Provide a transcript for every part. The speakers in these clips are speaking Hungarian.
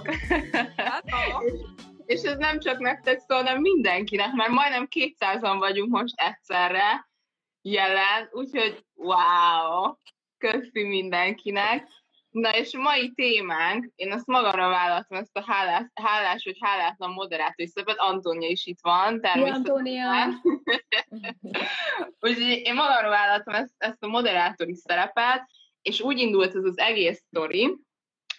Csajok! és, ez nem csak nektek szól, hanem mindenkinek, mert majdnem 200-an vagyunk most egyszerre jelen, úgyhogy wow! Köszi mindenkinek! Na és a mai témánk, én azt magamra vállaltam, ezt a hálás, hálás vagy hálátlan moderátor szerepet, Antónia is itt van, természetesen. Úgyhogy én magamra vállaltam ezt, ezt a moderátori szerepet, és úgy indult ez az egész sztori,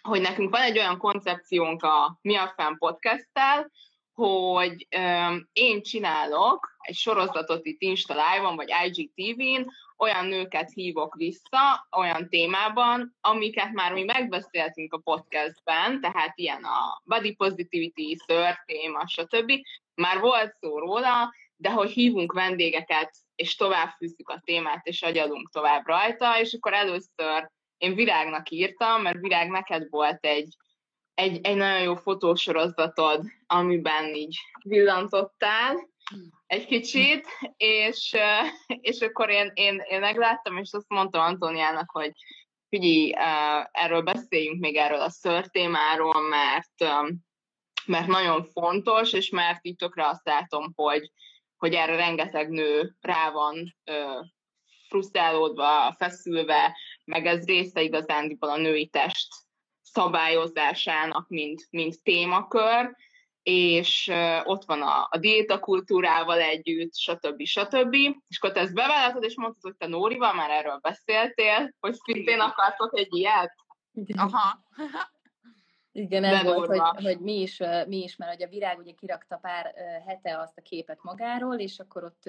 hogy nekünk van egy olyan koncepciónk a Mi a Fenn podcasttel, hogy um, én csinálok egy sorozatot itt Insta Live-on, vagy IGTV-n, olyan nőket hívok vissza, olyan témában, amiket már mi megbeszéltünk a podcastben, tehát ilyen a body positivity, szőr téma, stb. Már volt szó róla, de hogy hívunk vendégeket, és tovább fűzzük a témát, és agyalunk tovább rajta, és akkor először én Virágnak írtam, mert Virág neked volt egy, egy, egy nagyon jó fotósorozatod, amiben így villantottál egy kicsit, és, és akkor én, én, én megláttam, és azt mondtam Antóniának, hogy figyelj, erről beszéljünk még erről a ször témáról, mert, mert nagyon fontos, és mert így tökre azt látom, hogy, hogy erre rengeteg nő rá van frusztrálódva, feszülve, meg ez része igazándiból a női test szabályozásának, mint, mint témakör, és ott van a, a diétakultúrával együtt, stb. stb. És akkor te ezt bevállaltad, és mondtad, hogy te Nórival már erről beszéltél, hogy szintén akartok egy ilyet? Aha. Igen, ez volt, hogy, hogy mi, is, mi is, mert hogy a virág ugye kirakta pár hete azt a képet magáról, és akkor ott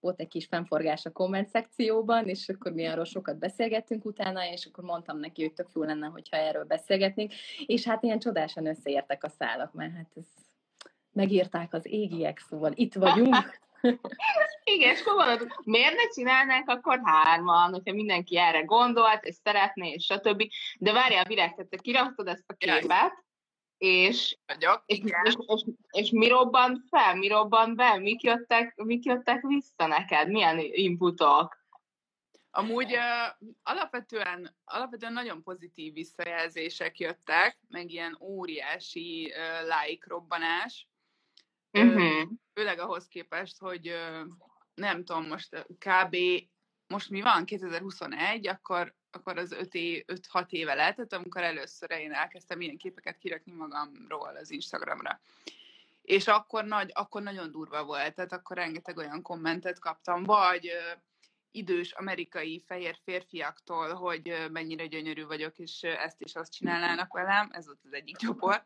volt egy kis fennforgás a komment szekcióban, és akkor mi arról sokat beszélgettünk utána, és akkor mondtam neki, hogy tök jó lenne, hogyha erről beszélgetnénk, és hát ilyen csodásan összeértek a szálak, mert hát ez megírták az égiek, szóval itt vagyunk. Igen, és akkor gondolod, miért ne csinálnánk akkor hárman, hogyha mindenki erre gondolt, és szeretné, és stb. De várjál, Virág, te kiraktad ezt a képet, és, és, és, és, és mi robbant fel, mi robbant be, mik jöttek, mik jöttek vissza neked, milyen inputok? Amúgy uh, alapvetően, alapvetően nagyon pozitív visszajelzések jöttek, meg ilyen óriási uh, like robbanás, Uh-huh. Főleg ahhoz képest, hogy nem tudom, most kb. most mi van, 2021, akkor, akkor az 5-6 éve lehetett, amikor először én elkezdtem ilyen képeket kirakni magamról az Instagramra. És akkor, nagy, akkor nagyon durva volt, tehát akkor rengeteg olyan kommentet kaptam, vagy idős amerikai fehér férfiaktól, hogy mennyire gyönyörű vagyok, és ezt is azt csinálnának velem, ez volt az egyik csoport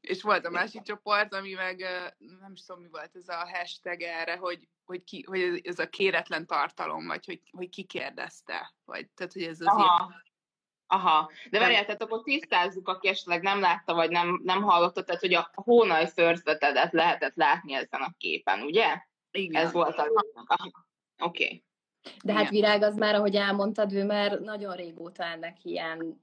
és volt a másik csoport, ami meg nem is tudom, mi volt ez a hashtag erre, hogy, hogy, ki, hogy ez a kéretlen tartalom, vagy hogy, hogy ki kérdezte, vagy tehát, hogy ez az Aha. Ilyen... Aha, de várjál, tehát akkor tisztázzuk, aki esetleg nem látta, vagy nem, nem hallotta, tehát hogy a hónaj szőrzetedet lehetett látni ezen a képen, ugye? Igen. Ez volt a Oké. Okay. De hát Virág az már, ahogy elmondtad, ő már nagyon régóta ennek ilyen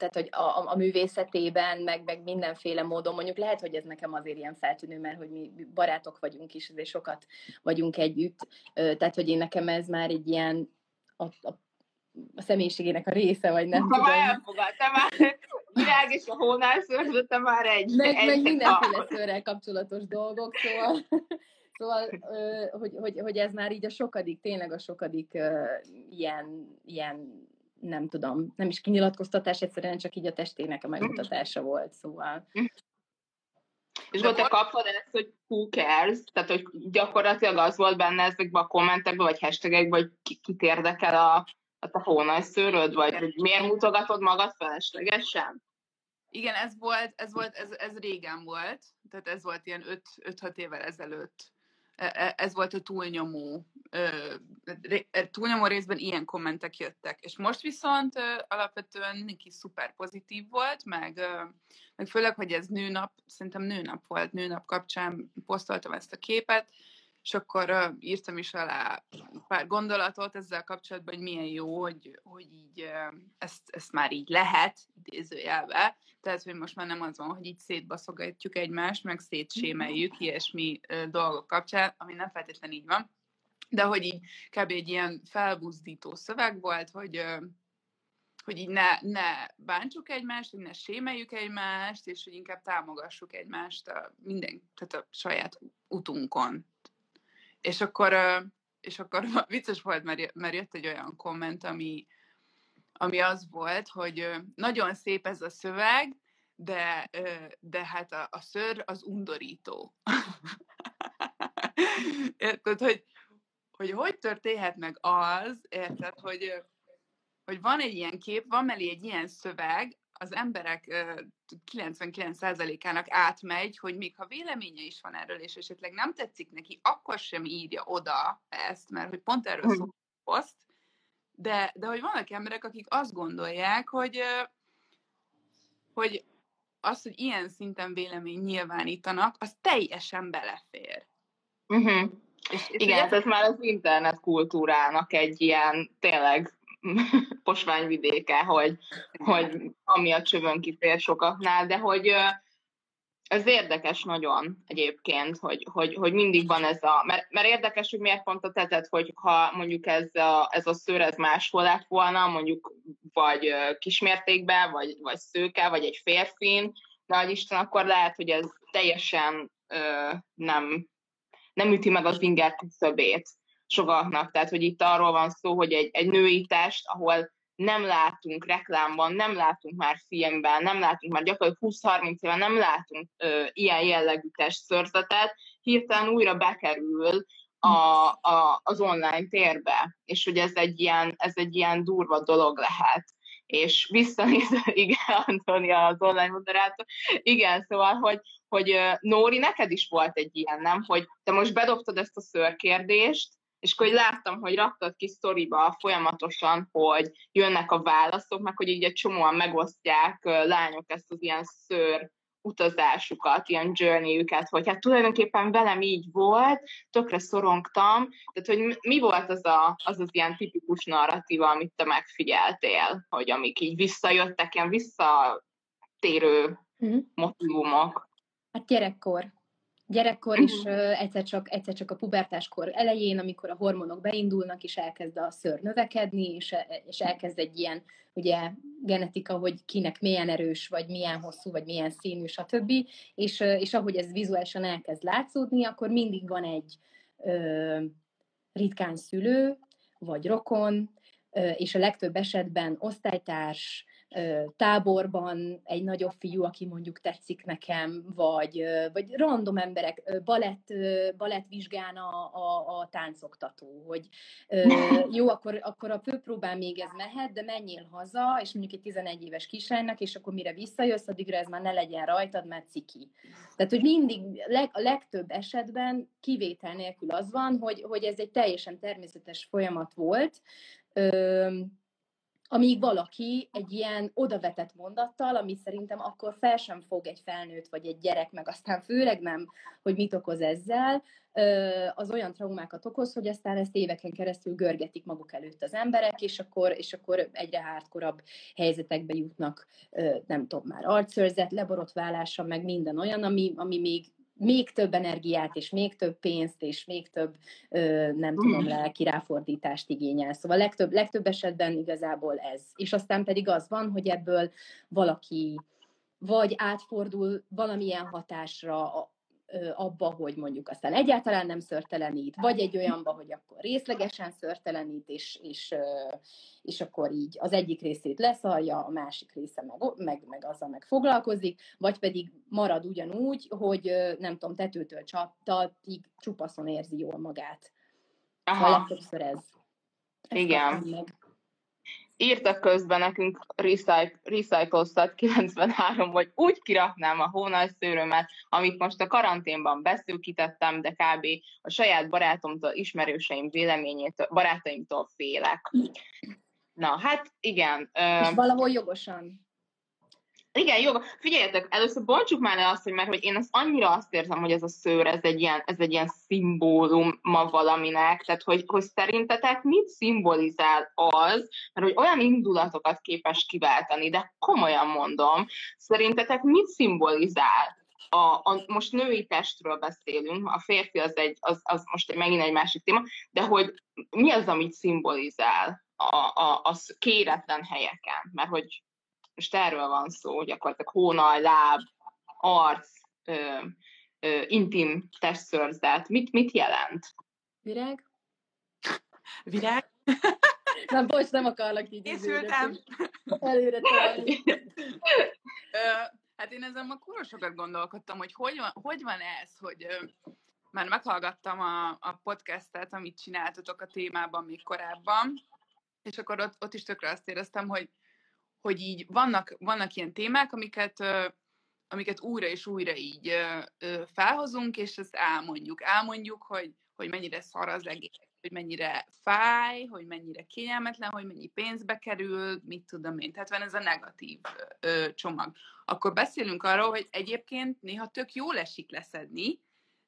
tehát hogy a, a művészetében, meg, meg mindenféle módon, mondjuk lehet, hogy ez nekem azért ilyen feltűnő, mert hogy mi barátok vagyunk is, és sokat vagyunk együtt, tehát hogy én nekem ez már egy ilyen a, a, a személyiségének a része, vagy nem ha tudom. Elfogadta már, virág és a hónál szőrzete már egy. Meg, egy meg mindenféle szőrrel kapcsolatos dolgok, szóval Szóval, hogy, hogy, hogy ez már így a sokadik, tényleg a sokadik ilyen, ilyen nem tudom, nem is kinyilatkoztatás, egyszerűen csak így a testének a megmutatása volt, szóval. És ott te kaptad ezt, hogy who cares? Tehát, hogy gyakorlatilag az volt benne ezekben a kommentekben, vagy hashtagekben, hogy ki, kit érdekel a, a te hónajszőröd, vagy hogy miért mutogatod magad feleslegesen? Igen, ez volt, ez volt, ez, ez régen volt, tehát ez volt ilyen 5-6 évvel ezelőtt E, e, ez volt a túlnyomó, túlnyomó részben ilyen kommentek jöttek. És most viszont alapvetően mindenki szuper pozitív volt, meg, meg főleg, hogy ez nőnap, szerintem nőnap volt, nőnap kapcsán posztoltam ezt a képet, és akkor uh, írtam is alá pár gondolatot ezzel kapcsolatban, hogy milyen jó, hogy, hogy így uh, ezt, ezt már így lehet, idézőjelbe. Tehát, hogy most már nem az van, hogy így szétbaszogatjuk egymást, meg szétsémeljük ilyesmi uh, dolgok kapcsán, ami nem feltétlenül így van. De hogy így kb. egy ilyen felbuzdító szöveg volt, hogy, hogy így ne, ne bántsuk egymást, hogy ne sémeljük egymást, és hogy inkább támogassuk egymást a minden, tehát a saját utunkon. És akkor, és akkor vicces volt, mert jött egy olyan komment, ami, ami az volt, hogy nagyon szép ez a szöveg, de, de hát a, a ször az undorító. érted, hogy, hogy hogy történhet meg az, érted, hogy, hogy van egy ilyen kép, van mellé egy ilyen szöveg, az emberek 99%-ának átmegy, hogy még ha véleménye is van erről, és esetleg nem tetszik neki, akkor sem írja oda ezt, mert hogy pont erről szól a poszt, de, de hogy vannak emberek, akik azt gondolják, hogy, hogy az, hogy ilyen szinten vélemény nyilvánítanak, az teljesen belefér. Uh-huh. És, és Igen, ez már az internet kultúrának egy ilyen tényleg posványvidéke, hogy, hogy ami a csövön kifér sokaknál, de hogy ez érdekes nagyon egyébként, hogy, hogy, hogy mindig van ez a, mert, mert érdekes, hogy miért pont a tetet, hogy ha mondjuk ez a, ez a szőr ez máshol lett volna, mondjuk vagy kismértékben, vagy, vagy szőke, vagy egy férfin, nagy Isten, akkor lehet, hogy ez teljesen ö, nem, nem üti meg az inger küszöbét sokaknak. Tehát, hogy itt arról van szó, hogy egy, egy női test, ahol nem látunk reklámban, nem látunk már filmben, nem látunk már gyakorlatilag 20-30 éve nem látunk ö, ilyen jellegű testszörzetet, hirtelen újra bekerül a, a, az online térbe, és hogy ez egy ilyen, ez egy ilyen durva dolog lehet. És visszanézve, igen, Antonia az online moderátor, igen, szóval, hogy, hogy Nóri, neked is volt egy ilyen, nem? Hogy te most bedobtad ezt a szörkérdést, és akkor láttam, hogy raktad ki sztoriba folyamatosan, hogy jönnek a válaszok, meg hogy így egy csomóan megosztják lányok ezt az ilyen szőr utazásukat, ilyen journey-üket, hogy hát tulajdonképpen velem így volt, tökre szorongtam, tehát hogy mi volt az a, az, az ilyen tipikus narratíva, amit te megfigyeltél, hogy amik így visszajöttek, ilyen visszatérő mm. motivumok? Hát gyerekkor. Gyerekkor is uh, egyszer, csak, egyszer csak a pubertáskor elején, amikor a hormonok beindulnak, és elkezd a szőr növekedni, és, és elkezd egy ilyen ugye, genetika, hogy kinek milyen erős, vagy milyen hosszú, vagy milyen színű, stb. És, és ahogy ez vizuálisan elkezd látszódni, akkor mindig van egy ö, ritkán szülő, vagy rokon, és a legtöbb esetben osztálytárs, táborban egy nagyobb fiú, aki mondjuk tetszik nekem, vagy, vagy random emberek, balett, balett vizsgán a, a, a táncoktató, hogy jó, akkor, akkor a főpróbán még ez mehet, de menjél haza, és mondjuk egy 11 éves kislánynak, és akkor mire visszajössz, addigra ez már ne legyen rajtad, mert ciki. Tehát, hogy mindig, a legtöbb esetben kivétel nélkül az van, hogy, hogy ez egy teljesen természetes folyamat volt, amíg valaki egy ilyen odavetett mondattal, ami szerintem akkor fel sem fog egy felnőtt vagy egy gyerek, meg aztán főleg nem, hogy mit okoz ezzel, az olyan traumákat okoz, hogy aztán ezt éveken keresztül görgetik maguk előtt az emberek, és akkor, és akkor egyre hardkorabb helyzetekbe jutnak, nem tudom már, arcszörzet, leborotválása, meg minden olyan, ami, ami még még több energiát, és még több pénzt, és még több, nem tudom, mm. lelki ráfordítást igényel. Szóval legtöbb, legtöbb esetben igazából ez. És aztán pedig az van, hogy ebből valaki vagy átfordul valamilyen hatásra abba, hogy mondjuk aztán egyáltalán nem szörtelenít, vagy egy olyanba, hogy akkor részlegesen szörtelenít, és, és, és akkor így az egyik részét leszalja, a másik része meg, meg, meg azzal meg foglalkozik, vagy pedig marad ugyanúgy, hogy nem tudom, tetőtől csaptatig csupaszon érzi jól magát. Aha. A legtöbbször ez. ez Igen. Meg írtak közben nekünk Recycle 93, hogy úgy kiraknám a hónajszőrömet, amit most a karanténban beszűkítettem, de kb. a saját barátomtól, ismerőseim véleményétől, barátaimtól félek. Na, hát igen. És valahol jogosan. Igen, jó. Figyeljetek, először bontsuk már le azt, hogy mert hogy én azt annyira azt érzem, hogy ez a szőr, ez egy ilyen, ez egy ilyen szimbólum ma valaminek, tehát hogy, hogy szerintetek mit szimbolizál az, mert hogy olyan indulatokat képes kiváltani, de komolyan mondom, szerintetek mit szimbolizál? A, a, most női testről beszélünk, a férfi az, egy, az, az most megint egy másik téma, de hogy mi az, amit szimbolizál a, a, a kéretlen helyeken, mert hogy most erről van szó, gyakorlatilag hónal, láb, arc, ö, ö, intim testszörzet. Mit, mit jelent? Virág? Virág? Nem, bocs, nem akarlak így Készültem. Előre Hát én ezen ma kurva sokat gondolkodtam, hogy hogy van, hogy van ez, hogy már meghallgattam a, a podcastet, amit csináltatok a témában még korábban, és akkor ott, ott is tökre azt éreztem, hogy, hogy így vannak, vannak ilyen témák, amiket, amiket újra és újra így felhozunk, és ezt elmondjuk. Elmondjuk, hogy, hogy mennyire szar az egész, hogy mennyire fáj, hogy mennyire kényelmetlen, hogy mennyi pénzbe kerül, mit tudom én. Tehát van ez a negatív ö, csomag. Akkor beszélünk arról, hogy egyébként néha tök jól esik leszedni,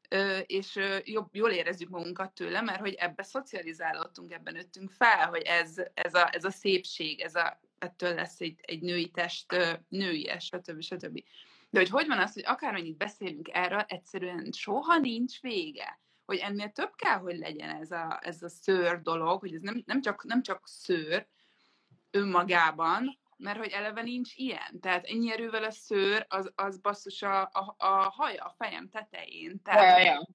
ö, és ö, jobb, jól érezzük magunkat tőle, mert hogy ebbe szocializálódtunk, ebben nőttünk fel, hogy ez, ez, a, ez a szépség, ez a, ettől lesz egy, egy női test, ö, nőies, stb. stb. De hogy hogy van az, hogy akármennyit beszélünk erről, egyszerűen soha nincs vége hogy ennél több kell, hogy legyen ez a, ez a szőr dolog, hogy ez nem, nem, csak, nem csak szőr önmagában, mert hogy eleve nincs ilyen. Tehát ennyi erővel a szőr, az, az basszus a, a, a haja, a fejem tetején. Tehát, ja, ja.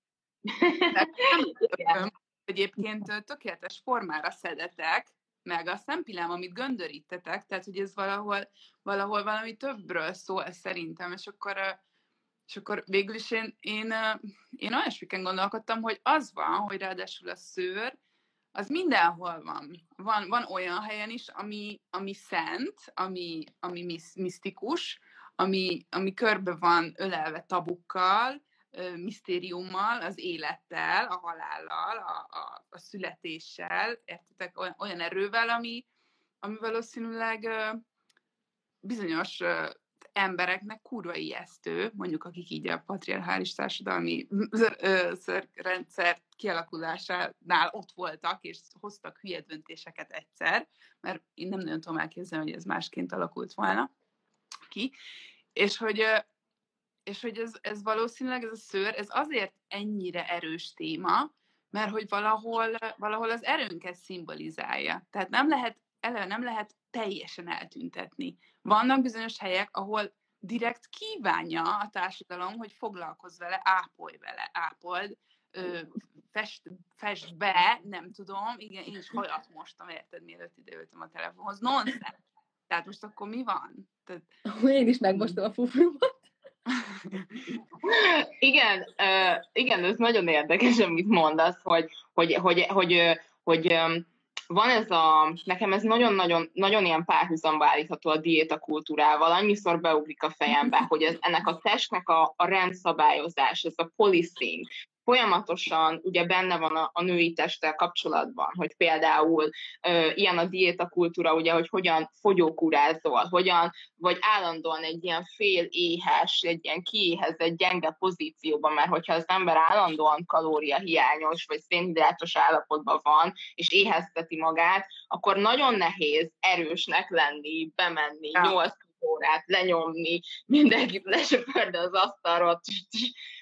tehát nem egyébként tökéletes formára szedetek, meg a szempillám, amit göndörítetek, tehát hogy ez valahol, valahol valami többről szól szerintem, és akkor és akkor végül is én, én, én olyasmiken gondolkodtam, hogy az van, hogy ráadásul a szőr, az mindenhol van. Van, van olyan helyen is, ami, ami szent, ami, ami misztikus, ami, ami körbe van ölelve tabukkal, misztériummal, az élettel, a halállal, a, a, a születéssel, értitek, olyan, olyan erővel, ami, ami valószínűleg bizonyos embereknek kurva ijesztő, mondjuk akik így a patriarchális társadalmi rendszer kialakulásánál ott voltak, és hoztak hülye döntéseket egyszer, mert én nem nagyon tudom elképzelni, hogy ez másként alakult volna ki, és hogy, és hogy ez, ez valószínűleg, ez a szőr, ez azért ennyire erős téma, mert hogy valahol, valahol az erőnket szimbolizálja. Tehát nem lehet, eleve nem lehet teljesen eltüntetni. Vannak bizonyos helyek, ahol direkt kívánja a társadalom, hogy foglalkozz vele, ápolj vele, ápold, ö, fest, fest be, nem tudom, igen, én is hajat mostam, érted, mielőtt ideültem a telefonhoz. Nonsens. Tehát most akkor mi van? Tehát... Én is megmostam a fufrumat. Igen, uh, igen, ez nagyon érdekes, amit mondasz, hogy, hogy, hogy, hogy, hogy, hogy van ez a, nekem ez nagyon-nagyon nagyon ilyen párhuzamba állítható a diéta kultúrával, annyiszor beugrik a fejembe, hogy ez, ennek a testnek a, a rendszabályozás, ez a policing, folyamatosan ugye benne van a, a női testtel kapcsolatban, hogy például ö, ilyen a diétakultúra, ugye, hogy hogyan fogyókúrázol, hogyan, vagy állandóan egy ilyen fél éhes, egy ilyen kiéhezett, gyenge pozícióban, mert hogyha az ember állandóan kalóriahiányos, vagy szénhidrátos állapotban van, és éhezteti magát, akkor nagyon nehéz erősnek lenni, bemenni, ja. 8 órát lenyomni, mindenkit lesöpörni az asztalról,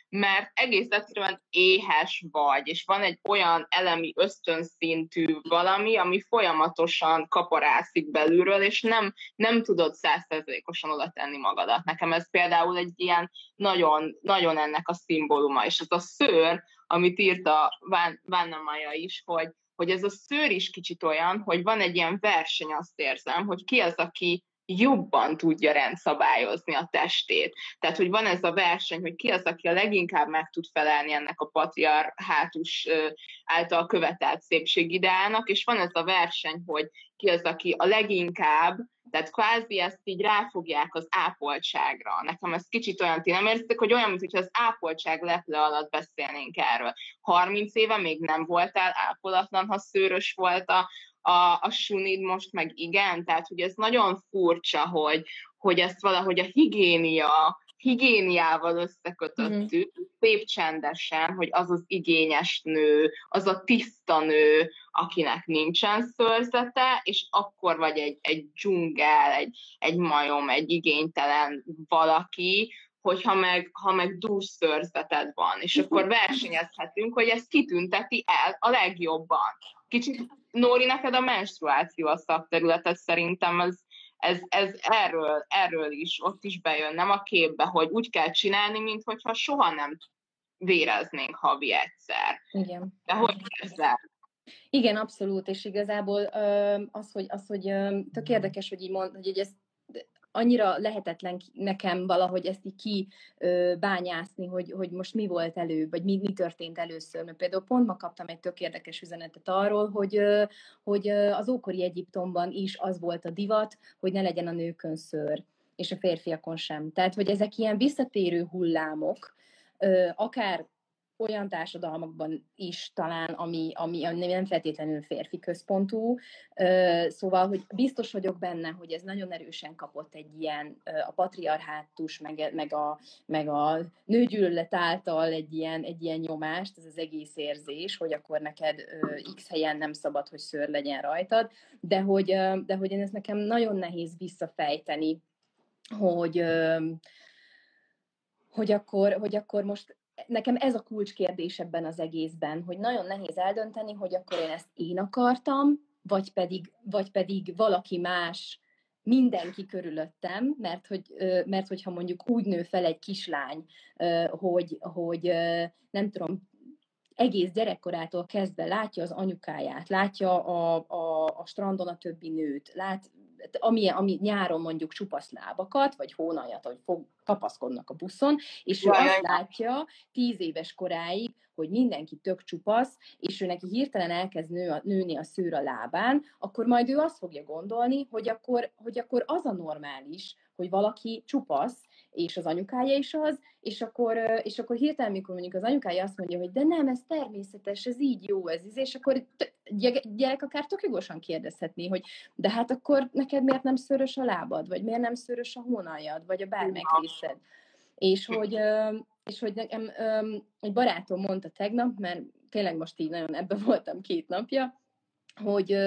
mert egész egyszerűen éhes vagy, és van egy olyan elemi ösztönszintű valami, ami folyamatosan kaparászik belülről, és nem, nem tudod százszerzelékosan oda tenni magadat. Nekem ez például egy ilyen nagyon, nagyon ennek a szimbóluma, és ez a szőr, amit írt a Vanna Maja is, hogy, hogy ez a szőr is kicsit olyan, hogy van egy ilyen verseny, azt érzem, hogy ki az, aki jobban tudja rendszabályozni a testét. Tehát, hogy van ez a verseny, hogy ki az, aki a leginkább meg tud felelni ennek a patriarhátus által követelt szépségideának, és van ez a verseny, hogy ki az, aki a leginkább, tehát kvázi ezt így ráfogják az ápoltságra. Nekem ez kicsit olyan, ti nem érzitek, hogy olyan, mintha az ápoltság leple alatt beszélnénk erről. 30 éve még nem voltál ápolatlan, ha szőrös volt a, a, a sunid most meg igen, tehát hogy ez nagyon furcsa, hogy, hogy ezt valahogy a higiénia, higiéniával összekötöttük, mm. szép csendesen, hogy az az igényes nő, az a tiszta nő, akinek nincsen szőrzete, és akkor vagy egy, egy dzsungel, egy, egy majom, egy igénytelen valaki, hogyha meg, ha meg dús szörzeted van, és akkor versenyezhetünk, hogy ezt kitünteti el a legjobban. Kicsit, Nóri, neked a menstruáció a szakterületet szerintem ez, ez, ez erről, erről is, ott is bejön, nem a képbe, hogy úgy kell csinálni, mintha soha nem véreznénk havi egyszer. Igen. De hogy ezzel? Igen, abszolút, és igazából az, hogy, az, hogy tök érdekes, hogy így mond, hogy ez annyira lehetetlen nekem valahogy ezt így kibányászni, hogy, hogy most mi volt elő, vagy mi, mi történt először. Mert például pont ma kaptam egy tök érdekes üzenetet arról, hogy, hogy az ókori Egyiptomban is az volt a divat, hogy ne legyen a nőkön szőr, és a férfiakon sem. Tehát, hogy ezek ilyen visszatérő hullámok, akár olyan társadalmakban is talán, ami, ami nem feltétlenül férfi központú. Szóval, hogy biztos vagyok benne, hogy ez nagyon erősen kapott egy ilyen a patriarhátus, meg, meg, a, meg a nőgyűlölet által egy ilyen, egy ilyen nyomást, ez az egész érzés, hogy akkor neked x helyen nem szabad, hogy szőr legyen rajtad, de hogy, de hogy én ezt nekem nagyon nehéz visszafejteni, hogy, hogy akkor, hogy akkor most nekem ez a kulcskérdés ebben az egészben, hogy nagyon nehéz eldönteni, hogy akkor én ezt én akartam, vagy pedig, vagy pedig valaki más, mindenki körülöttem, mert, hogy, mert hogyha mondjuk úgy nő fel egy kislány, hogy, hogy nem tudom, egész gyerekkorától kezdve látja az anyukáját, látja a, a, a strandon a többi nőt, lát, ami, ami nyáron mondjuk csupasz lábakat, vagy hónaljat, hogy fog, kapaszkodnak a buszon, és ő azt látja tíz éves koráig, hogy mindenki tök csupasz, és ő neki hirtelen elkezd nő a, nőni a szőr a lábán, akkor majd ő azt fogja gondolni, hogy akkor, hogy akkor az a normális, hogy valaki csupasz, és az anyukája is az, és akkor, és akkor hirtelen, mikor mondjuk az anyukája azt mondja, hogy de nem, ez természetes, ez így jó, ez így, és akkor gyerek akár tök jogosan kérdezhetné, hogy de hát akkor neked miért nem szörös a lábad, vagy miért nem szörös a hónaljad, vagy a bármelyik részed. És hogy, és hogy nekem egy barátom mondta tegnap, mert tényleg most így nagyon ebbe voltam két napja, hogy,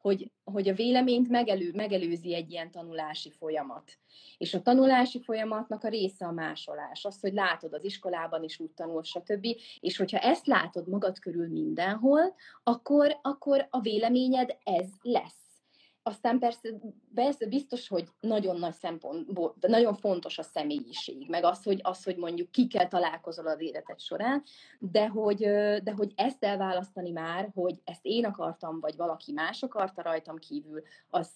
hogy, hogy a véleményt megelő, megelőzi egy ilyen tanulási folyamat. És a tanulási folyamatnak a része a másolás, az, hogy látod az iskolában is úgy tanul, stb. És hogyha ezt látod magad körül mindenhol, akkor, akkor a véleményed ez lesz. Aztán persze, persze biztos, hogy nagyon nagy szempont, nagyon fontos a személyiség, meg az, hogy, az, hogy mondjuk kikkel találkozol az életed során, de hogy, de hogy ezt elválasztani már, hogy ezt én akartam, vagy valaki más akarta rajtam kívül, az,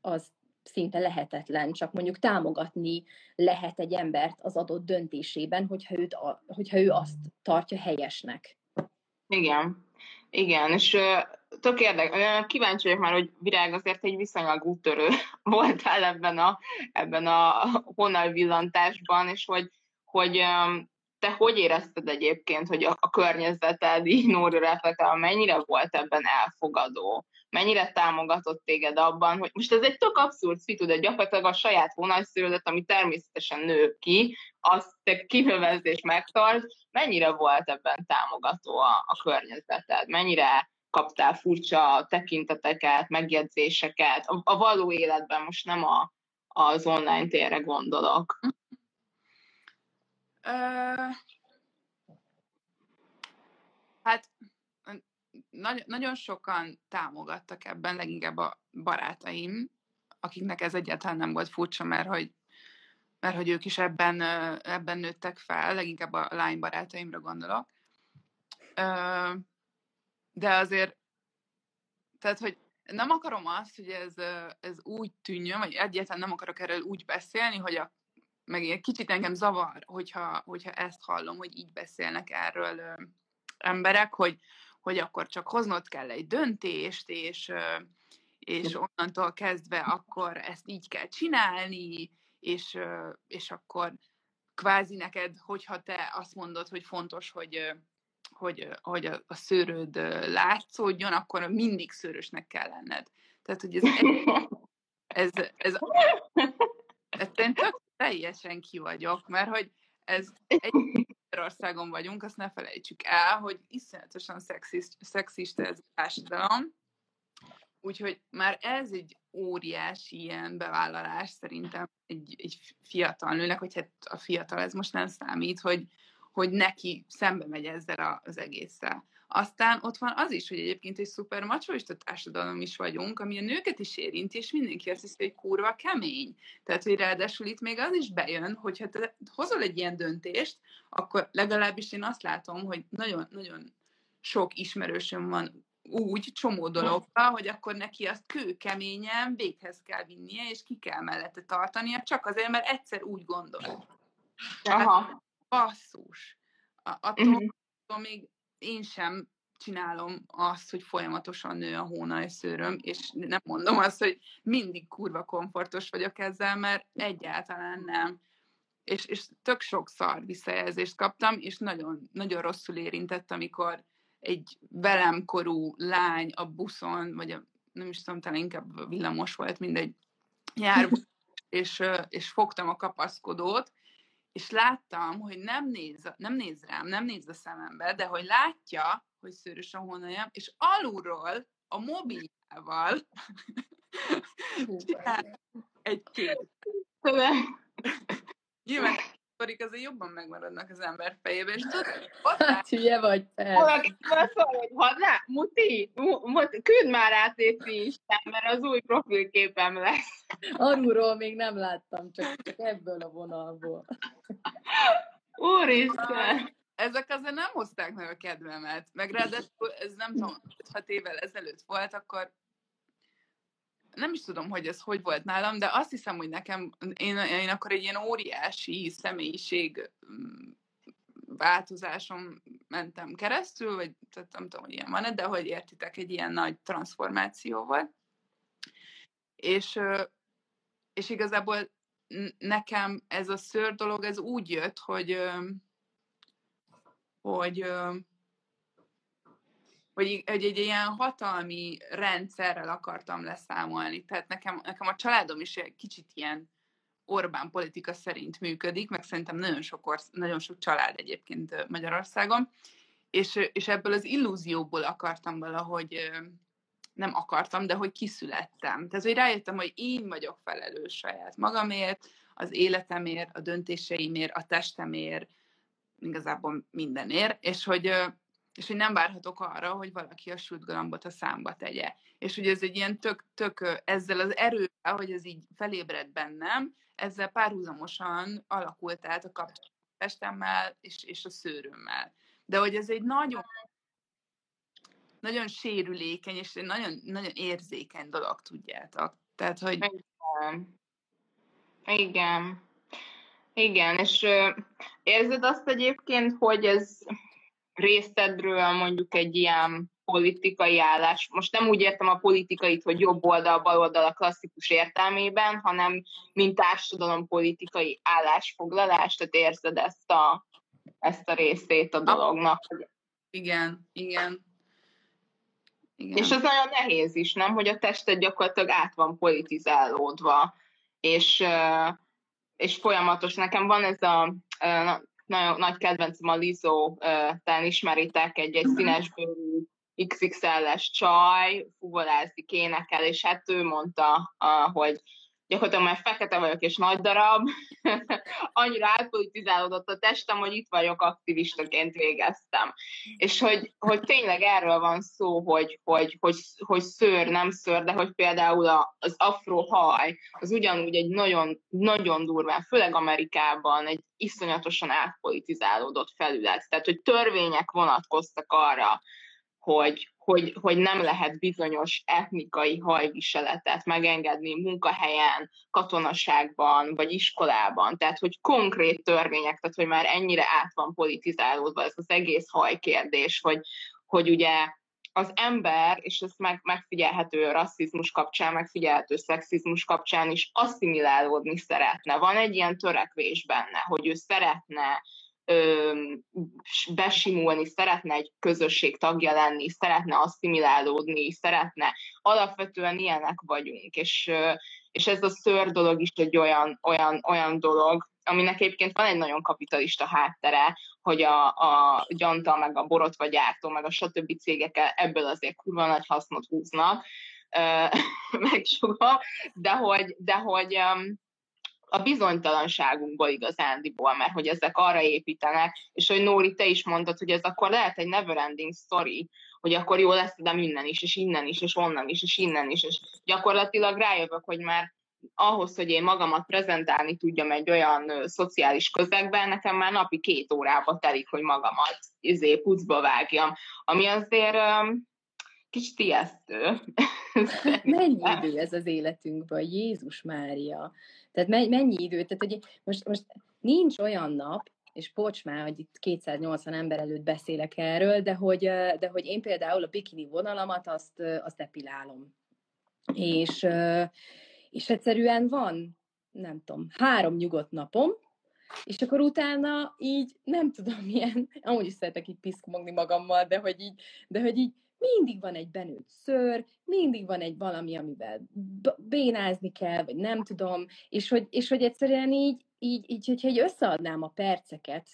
az szinte lehetetlen, csak mondjuk támogatni lehet egy embert az adott döntésében, hogyha, őt, hogyha ő azt tartja helyesnek. Igen, igen, és tök érdekes, kíváncsi vagyok már, hogy Virág azért egy viszonylag úttörő voltál ebben a, ebben a honalvillantásban, és hogy, hogy te hogy érezted egyébként, hogy a, a környezeted így Nóra reflektál, mennyire volt ebben elfogadó? Mennyire támogatott téged abban, hogy most ez egy tök abszurd szitu, de gyakorlatilag a saját vonalszűrődet, ami természetesen nő ki, azt te kihövezd és megtart, mennyire volt ebben támogató a, a környezeted? Mennyire kaptál furcsa tekinteteket, megjegyzéseket, a, a való életben most nem a, az online térre gondolok. Uh, hát nagy, nagyon sokan támogattak ebben, leginkább a barátaim, akiknek ez egyáltalán nem volt furcsa, mert hogy, mert hogy ők is ebben, ebben nőttek fel, leginkább a lány barátaimra gondolok. De azért, tehát, hogy nem akarom azt, hogy ez, ez úgy tűnjön, vagy egyáltalán nem akarok erről úgy beszélni, hogy a, meg egy kicsit engem zavar, hogyha, hogyha ezt hallom, hogy így beszélnek erről emberek, hogy, hogy akkor csak hoznod kell egy döntést, és, és onnantól kezdve akkor ezt így kell csinálni, és, és akkor kvázi neked, hogyha te azt mondod, hogy fontos, hogy hogy, hogy a, a szőröd látszódjon, akkor mindig szőrösnek kell lenned. Tehát, hogy ez, ez, ez, ez, ez én tök teljesen ki vagyok, mert hogy ez egy országon vagyunk, azt ne felejtsük el, hogy iszonyatosan szexist, szexista ez a társadalom, úgyhogy már ez egy óriási ilyen bevállalás szerintem, egy, egy fiatal nőnek, hogy hát a fiatal ez most nem számít, hogy, hogy neki szembe megy ezzel az egésszel. Aztán ott van az is, hogy egyébként egy szuper macsoista társadalom is vagyunk, ami a nőket is érinti, és mindenki azt hiszi, hogy kurva kemény. Tehát, hogy ráadásul itt még az is bejön, hogy ha te hozol egy ilyen döntést, akkor legalábbis én azt látom, hogy nagyon-nagyon sok ismerősöm van úgy csomó dologba, hogy akkor neki azt kőkeményen véghez kell vinnie, és ki kell mellette tartania, csak azért, mert egyszer úgy gondol. Aha. Basszus. Attól, uh-huh. attól még én sem csinálom azt, hogy folyamatosan nő a hóna szőröm, és nem mondom azt, hogy mindig kurva komfortos vagyok ezzel, mert egyáltalán nem. És, és tök sok szar visszajelzést kaptam, és nagyon, nagyon rosszul érintett, amikor egy velem korú lány a buszon, vagy a, nem is tudom, talán inkább villamos volt, mindegy, jár, és, és fogtam a kapaszkodót, és láttam, hogy nem néz, nem néz rám, nem néz a szemembe, de hogy látja, hogy szőrös a hónaljam, és alulról a mobiljával egy kép. Nyilván sztorik azért jobban megmaradnak az ember fejében, és tudod, hát, hülye vagy, Valaki szól, hogy hadná, muti, muti, küld már át Isten, mert az új profilképem lesz. Arulról még nem láttam, csak, csak ebből a vonalból. Úristen! Ezek azért nem hozták meg a kedvemet, meg ráadásul ez nem tudom, 5 évvel ezelőtt volt, akkor nem is tudom, hogy ez hogy volt nálam, de azt hiszem, hogy nekem, én, én akkor egy ilyen óriási személyiség mm, változáson mentem keresztül, vagy tehát nem tudom, hogy ilyen van de hogy értitek, egy ilyen nagy transformáció volt. És, és igazából nekem ez a szőr dolog, ez úgy jött, hogy, hogy hogy, hogy egy ilyen hatalmi rendszerrel akartam leszámolni. Tehát nekem, nekem a családom is egy kicsit ilyen Orbán politika szerint működik, meg szerintem nagyon sok, orsz, nagyon sok család egyébként Magyarországon, és, és ebből az illúzióból akartam valahogy, nem akartam, de hogy kiszülettem. Tehát, hogy rájöttem, hogy én vagyok felelős saját magamért, az életemért, a döntéseimért, a testemért, igazából mindenért, és hogy, és hogy nem várhatok arra, hogy valaki a sült a számba tegye. És hogy ez egy ilyen tök, tök ezzel az erővel, hogy ez így felébred bennem, ezzel párhuzamosan alakult át a kapcsolat testemmel és, és a szőrömmel. De hogy ez egy nagyon nagyon sérülékeny, és egy nagyon, nagyon érzékeny dolog, tudjátok. Tehát, hogy... Igen. Igen. Igen, és ö, érzed azt egyébként, hogy ez részedről mondjuk egy ilyen politikai állás. Most nem úgy értem a politikait, hogy jobb oldal, bal oldal a klasszikus értelmében, hanem mint társadalom politikai állásfoglalás, tehát érzed ezt a, ezt a részét a dolognak. Igen, igen. igen. És az nagyon nehéz is, nem? Hogy a tested gyakorlatilag át van politizálódva, és, és folyamatos. Nekem van ez a nagyon nagy kedvencem a Lizzo, talán ismeritek, egy, egy színesbőrű XXL-es csaj, fuvolázik, énekel, és hát ő mondta, hogy gyakorlatilag már fekete vagyok és nagy darab, annyira átpolitizálódott a testem, hogy itt vagyok, aktivistaként végeztem. És hogy, hogy tényleg erről van szó, hogy, hogy, hogy, hogy szőr, nem szőr, de hogy például az afrohaj, az ugyanúgy egy nagyon, nagyon durván, főleg Amerikában egy iszonyatosan átpolitizálódott felület. Tehát, hogy törvények vonatkoztak arra, hogy, hogy, hogy nem lehet bizonyos etnikai hajviseletet megengedni munkahelyen, katonaságban vagy iskolában. Tehát, hogy konkrét törvények, tehát, hogy már ennyire át van politizálódva ez az egész hajkérdés, hogy, hogy ugye az ember, és ez meg, megfigyelhető rasszizmus kapcsán, megfigyelhető szexizmus kapcsán is asszimilálódni szeretne. Van egy ilyen törekvés benne, hogy ő szeretne ö, besimulni, szeretne egy közösség tagja lenni, szeretne asszimilálódni, szeretne. Alapvetően ilyenek vagyunk, és, és ez a ször dolog is egy olyan, olyan, olyan dolog, aminek egyébként van egy nagyon kapitalista háttere, hogy a, a gyanta, meg a borotva gyártó, meg a stb. cégek ebből azért kurva nagy hasznot húznak, meg soha, de hogy, de hogy a bizonytalanságunkból igazándiból, mert hogy ezek arra építenek, és hogy Nóri, te is mondtad, hogy ez akkor lehet egy neverending story, hogy akkor jó lesz, de innen is, és innen is, és onnan is, és innen is, és gyakorlatilag rájövök, hogy már ahhoz, hogy én magamat prezentálni tudjam egy olyan ö, szociális közegben, nekem már napi két órába telik, hogy magamat izé, pucba vágjam, ami azért ö, kicsit ijesztő. Mennyi idő ez az életünkben, Jézus Mária? Tehát mennyi idő? Tehát hogy most, most nincs olyan nap, és bocs már, hogy itt 280 ember előtt beszélek erről, de hogy, de hogy én például a bikini vonalamat azt, azt epilálom. És, és egyszerűen van, nem tudom, három nyugodt napom, és akkor utána így, nem tudom, milyen, amúgy is szeretek így piszkomogni magammal, de hogy így, de hogy így mindig van egy benőtt szőr, mindig van egy valami, amivel bénázni kell, vagy nem tudom, és hogy, és hogy egyszerűen így, így, így, hogyha így összeadnám a perceket,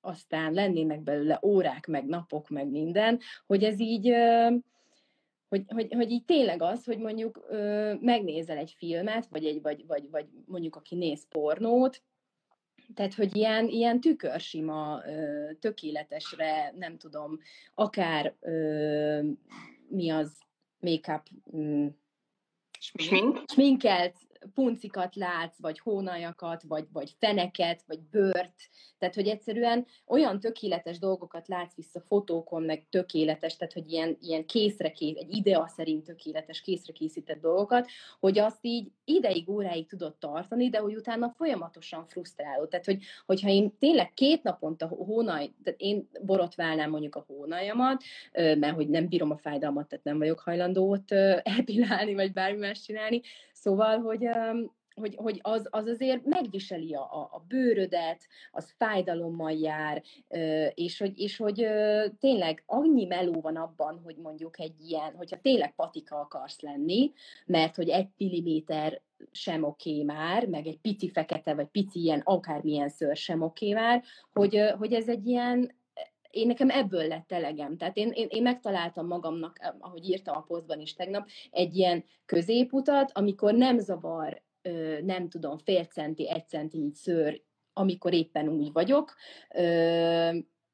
aztán lennének belőle órák, meg napok, meg minden, hogy ez így, hogy, hogy, hogy így tényleg az, hogy mondjuk megnézel egy filmet, vagy, egy, vagy, vagy, vagy mondjuk aki néz pornót, tehát, hogy ilyen, ilyen tükörsima, tökéletesre, nem tudom, akár mi az make-up, mm, Smink? sminkelt puncikat látsz, vagy hónajakat, vagy, vagy feneket, vagy bőrt, tehát, hogy egyszerűen olyan tökéletes dolgokat látsz vissza fotókon, meg tökéletes, tehát, hogy ilyen, ilyen készre kész, egy idea szerint tökéletes, készre készített dolgokat, hogy azt így ideig, óráig tudod tartani, de hogy utána folyamatosan frusztráló. Tehát, hogy, hogyha én tényleg két naponta hónaj, tehát én borotválnám mondjuk a hónajamat, mert hogy nem bírom a fájdalmat, tehát nem vagyok hajlandó ott epilálni, vagy bármi más csinálni, Szóval, hogy, hogy, hogy az, az azért megviseli a, a bőrödet, az fájdalommal jár, és hogy, és hogy tényleg annyi meló van abban, hogy mondjuk egy ilyen, hogyha tényleg patika akarsz lenni, mert hogy egy milliméter sem oké okay már, meg egy pici fekete, vagy pici ilyen akármilyen szőr sem oké okay már, hogy, hogy ez egy ilyen, én nekem ebből lett elegem. Tehát én, én, én megtaláltam magamnak, ahogy írtam a posztban is tegnap, egy ilyen középutat, amikor nem zavar, nem tudom, fél centi, egy centi szőr, amikor éppen úgy vagyok,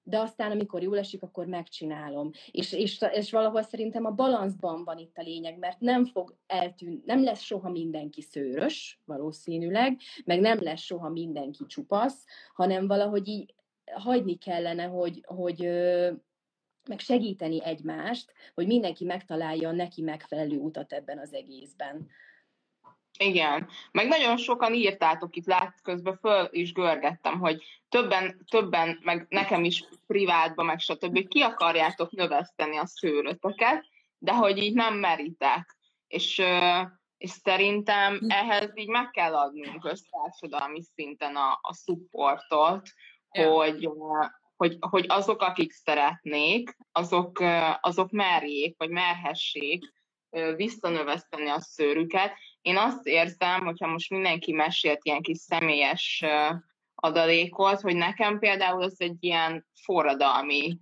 de aztán, amikor jól esik, akkor megcsinálom. És, és, és valahol szerintem a balanszban van itt a lényeg, mert nem fog eltűnni, nem lesz soha mindenki szőrös, valószínűleg, meg nem lesz soha mindenki csupasz, hanem valahogy így hagyni kellene, hogy, hogy meg segíteni egymást, hogy mindenki megtalálja a neki megfelelő utat ebben az egészben. Igen, meg nagyon sokan írtátok itt, lát közben föl is görgettem, hogy többen, többen, meg nekem is privátban, meg stb. ki akarjátok növeszteni a szőröteket, de hogy így nem meritek. És, és szerintem hm. ehhez így meg kell adnunk össztársadalmi szinten a, a supportot, hogy, hogy, hogy azok, akik szeretnék, azok, azok merjék, vagy merhessék visszanöveszteni a szőrüket. Én azt érzem, hogyha most mindenki mesélt ilyen kis személyes adalékot, hogy nekem például az egy ilyen forradalmi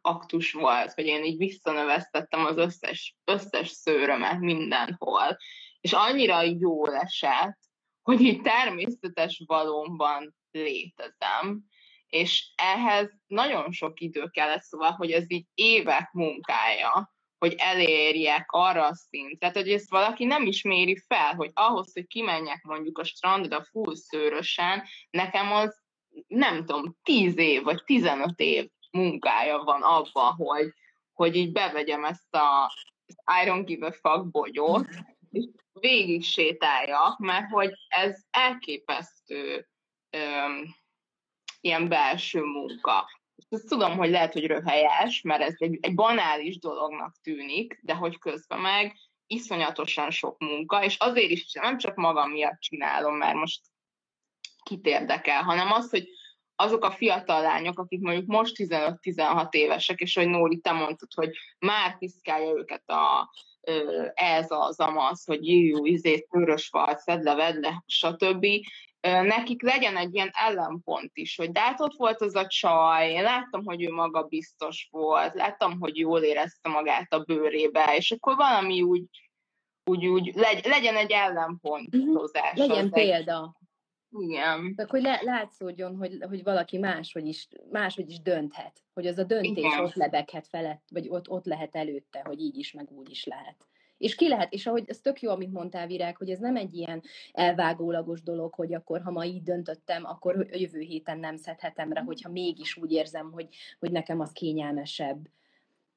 aktus volt, hogy én így visszanövesztettem az összes, összes szőrömet mindenhol. És annyira jól esett, hogy így természetes valóban létezem, és ehhez nagyon sok idő kellett, szóval, hogy ez így évek munkája, hogy elérjek arra a szintre, hogy ezt valaki nem is méri fel, hogy ahhoz, hogy kimenjek mondjuk a strandra full szőrösen, nekem az nem tudom, 10 év vagy 15 év munkája van abban, hogy, hogy így bevegyem ezt a I don't give a fuck bogyót, és végig sétáljak, mert hogy ez elképesztő öm, ilyen belső munka. Ezt tudom, hogy lehet, hogy röhelyes, mert ez egy, egy banális dolognak tűnik, de hogy közben meg iszonyatosan sok munka, és azért is nem csak magam miatt csinálom, mert most kit érdekel, hanem az, hogy azok a fiatal lányok, akik mondjuk most 15-16 évesek, és hogy Nóri, te mondtad, hogy már piszkálja őket a, ez az amaz, hogy jó, izé, törös vagy, szedd le, vedd le, stb nekik legyen egy ilyen ellenpont is, hogy de hát ott volt az a csaj, én láttam, hogy ő maga biztos volt, láttam, hogy jól érezte magát a bőrébe, és akkor valami úgy, úgy, úgy legy, legyen egy ellenpontozás. Uh-huh. Legyen példa. Igen. Tehát, hogy le, látszódjon, hogy, hogy valaki máshogy is, máshogy is dönthet, hogy az a döntés Igen. ott lebeghet felett, vagy ott, ott lehet előtte, hogy így is, meg úgy is lehet. És ki lehet, és ahogy ez tök jó, amit mondtál, Virág, hogy ez nem egy ilyen elvágólagos dolog, hogy akkor, ha ma így döntöttem, akkor jövő héten nem szedhetem rá, hogyha mégis úgy érzem, hogy, hogy nekem az kényelmesebb.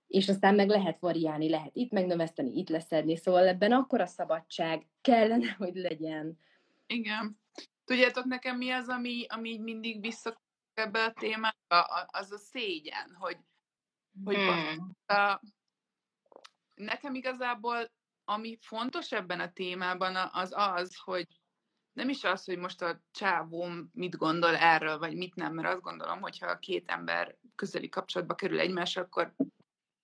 És aztán meg lehet variálni, lehet itt megnöveszteni, itt leszedni, szóval ebben akkor a szabadság kellene, hogy legyen. Igen. Tudjátok nekem mi az, ami, ami mindig vissza ebbe a témába? Az a szégyen, hogy, hogy hmm. a, nekem igazából, ami fontos ebben a témában, az az, hogy nem is az, hogy most a csávóm mit gondol erről, vagy mit nem, mert azt gondolom, hogy ha a két ember közeli kapcsolatba kerül egymás, akkor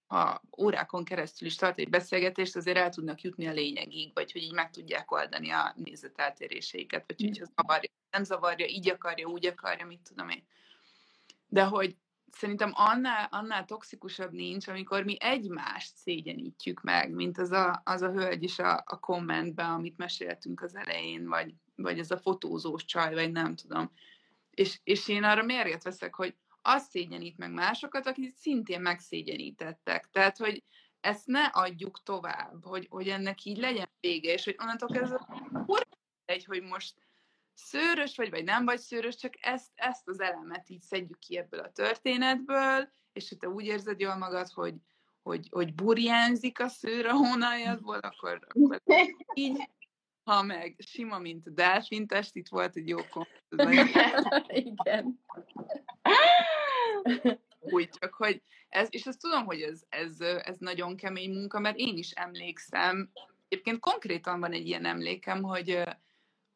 ha órákon keresztül is tart egy beszélgetést, azért el tudnak jutni a lényegig, vagy hogy így meg tudják oldani a nézeteltéréseiket, vagy hogy az zavarja, nem zavarja, így akarja, úgy akarja, mit tudom én. De hogy szerintem annál, annál toxikusabb nincs, amikor mi egymást szégyenítjük meg, mint az a, az a hölgy is a, a kommentben, amit meséltünk az elején, vagy, vagy ez a fotózós csaj, vagy nem tudom. És, és én arra mérget veszek, hogy az szégyenít meg másokat, akik szintén megszégyenítettek. Tehát, hogy ezt ne adjuk tovább, hogy, hogy ennek így legyen vége, és hogy onnantól kezdve egy, hogy most szőrös vagy, vagy nem vagy szőrös, csak ezt, ezt az elemet így szedjük ki ebből a történetből, és ha te úgy érzed jól magad, hogy, hogy, hogy burjánzik a szőr a hónaljadból, akkor, akkor így, ha meg sima, mint a delfintest, itt volt egy jó Igen. Úgy, csak hogy ez, és azt tudom, hogy ez, ez, ez nagyon kemény munka, mert én is emlékszem, egyébként konkrétan van egy ilyen emlékem, hogy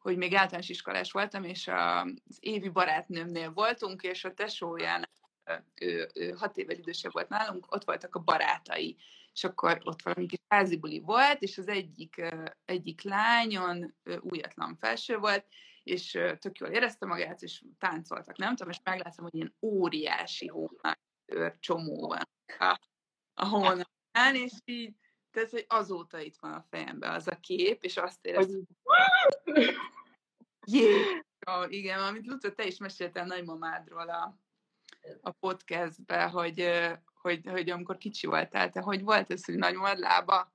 hogy még általános iskolás voltam, és az évi barátnőmnél voltunk, és a tesóján, ő, ő hat évvel idősebb volt nálunk, ott voltak a barátai, és akkor ott valami kis házibuli volt, és az egyik, egyik lányon újatlan felső volt, és tök jól érezte magát, és táncoltak, nem tudom, és megláttam, hogy ilyen óriási hónak csomó van a, a hónapján, és így, tehát, hogy azóta itt van a fejemben az a kép, és azt éreztem, Jé! Oh, igen, amit Luca, te is meséltél nagymamádról a, a podcastbe, hogy, hogy, hogy amikor kicsi voltál, te hogy volt ez, hogy nagymamad lába?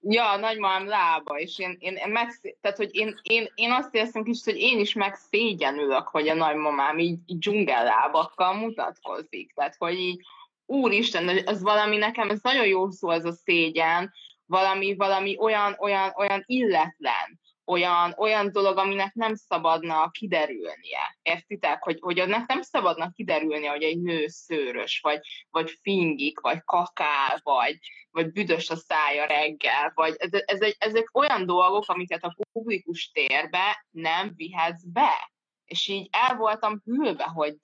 Ja, nagymamám lába, és én, én, én, meg, tehát, hogy én, én, én azt érzem kicsit, hogy én is megszégyenülök, hogy a nagymamám így, így dzsungellábakkal mutatkozik. Tehát, hogy így, úristen, az valami nekem, ez nagyon jó szó, ez a szégyen, valami, valami olyan, olyan, olyan illetlen, olyan, olyan dolog, aminek nem szabadna kiderülnie. Értitek? Hogy, hogy annak nem szabadna kiderülnie, hogy egy nő szőrös, vagy, vagy fingik, vagy kakál, vagy, vagy büdös a szája reggel, vagy ez, ez egy, ezek olyan dolgok, amiket a publikus térbe nem vihetsz be. És így el voltam hűlve, hogy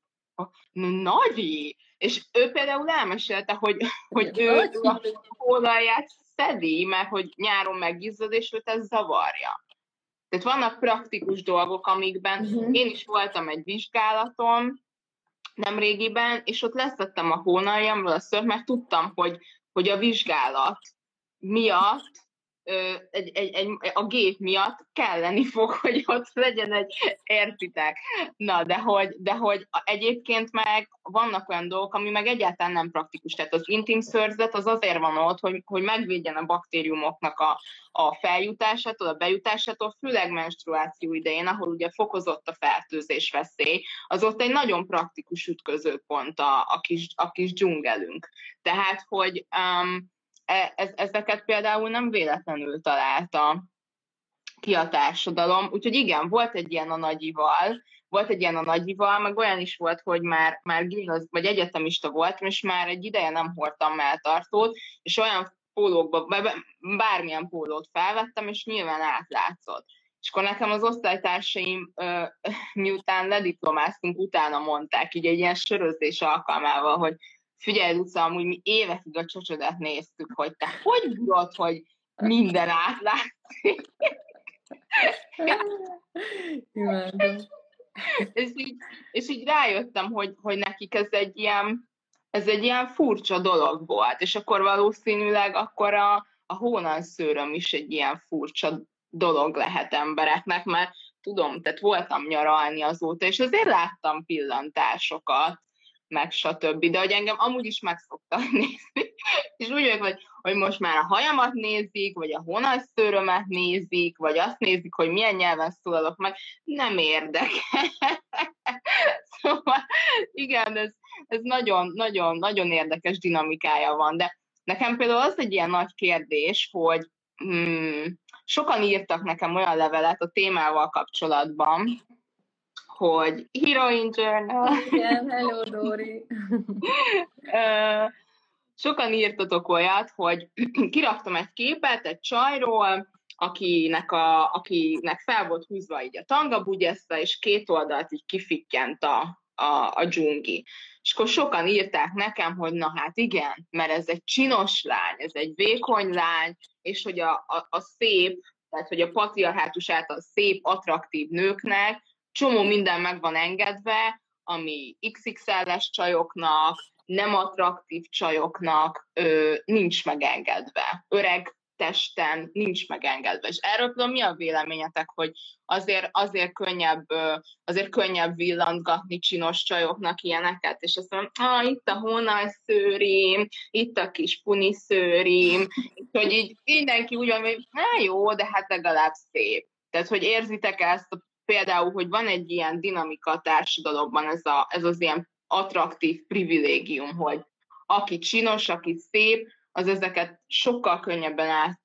Nagyi! És ő például elmesélte, hogy, hogy ő, a hónalját szedi, mert hogy nyáron megizzad, és őt ez zavarja. Tehát vannak praktikus dolgok, amikben uh-huh. én is voltam egy vizsgálaton nemrégiben, és ott leszettem a hónaljamról a szört, mert tudtam, hogy, hogy a vizsgálat miatt egy, egy, egy, a gép miatt kelleni fog, hogy ott legyen egy, értitek. Na, de hogy, de hogy egyébként meg vannak olyan dolgok, ami meg egyáltalán nem praktikus. Tehát az intim szörzet az azért van ott, hogy, hogy megvédjen a baktériumoknak a, a feljutásától, a bejutásától, főleg menstruáció idején, ahol ugye fokozott a fertőzés veszély, az ott egy nagyon praktikus ütközőpont a, a, kis, a kis dzsungelünk. Tehát, hogy um, ez, ezeket például nem véletlenül találta ki a társadalom. Úgyhogy igen, volt egy ilyen a nagyival, volt egy ilyen a nagyival, meg olyan is volt, hogy már, már gimnaz, vagy egyetemista voltam, és már egy ideje nem hordtam melltartót, és olyan pólókba, bármilyen pólót felvettem, és nyilván átlátszott. És akkor nekem az osztálytársaim, miután lediplomáztunk, utána mondták, így egy ilyen sörözés alkalmával, hogy figyelj, Luca, amúgy mi évekig a csocsodát néztük, hogy te hogy bírod, hogy minden átlátszik. és, így, és így rájöttem, hogy, hogy nekik ez egy ilyen ez egy ilyen furcsa dolog volt, és akkor valószínűleg akkor a, a hónanszőröm is egy ilyen furcsa dolog lehet embereknek, mert tudom, tehát voltam nyaralni azóta, és azért láttam pillantásokat, meg stb. De hogy engem amúgy is meg nézni. és úgy vagyok, hogy, hogy most már a hajamat nézik, vagy a honalszőrömet nézik, vagy azt nézik, hogy milyen nyelven szólalok meg, nem érdekel. szóval igen, ez, ez nagyon, nagyon, nagyon érdekes dinamikája van, de nekem például az egy ilyen nagy kérdés, hogy hmm, sokan írtak nekem olyan levelet a témával kapcsolatban, hogy Heroin Journal. Igen, hello Dori. Sokan írtatok olyat, hogy kiraktam egy képet egy csajról, akinek, a, akinek fel volt húzva így a tangabugyesza, és két oldalt így kifikkyent a, a, a dzsungi. És akkor sokan írták nekem, hogy na hát igen, mert ez egy csinos lány, ez egy vékony lány, és hogy a, a, a szép, tehát hogy a patriarhátus által szép, attraktív nőknek csomó minden meg van engedve, ami XXL-es csajoknak, nem attraktív csajoknak ö, nincs megengedve. Öreg testen nincs megengedve. És erről tudom, mi a véleményetek, hogy azért, azért, könnyebb, azért könnyebb villantgatni csinos csajoknak ilyeneket, és azt mondom, ah, itt a honajszőrim, itt a kis puniszőrim, hogy így mindenki úgy van, hogy jó, de hát legalább szép. Tehát, hogy érzitek ezt a például, hogy van egy ilyen dinamika a társadalomban, ez, a, ez az ilyen attraktív privilégium, hogy aki csinos, aki szép, az ezeket sokkal könnyebben át,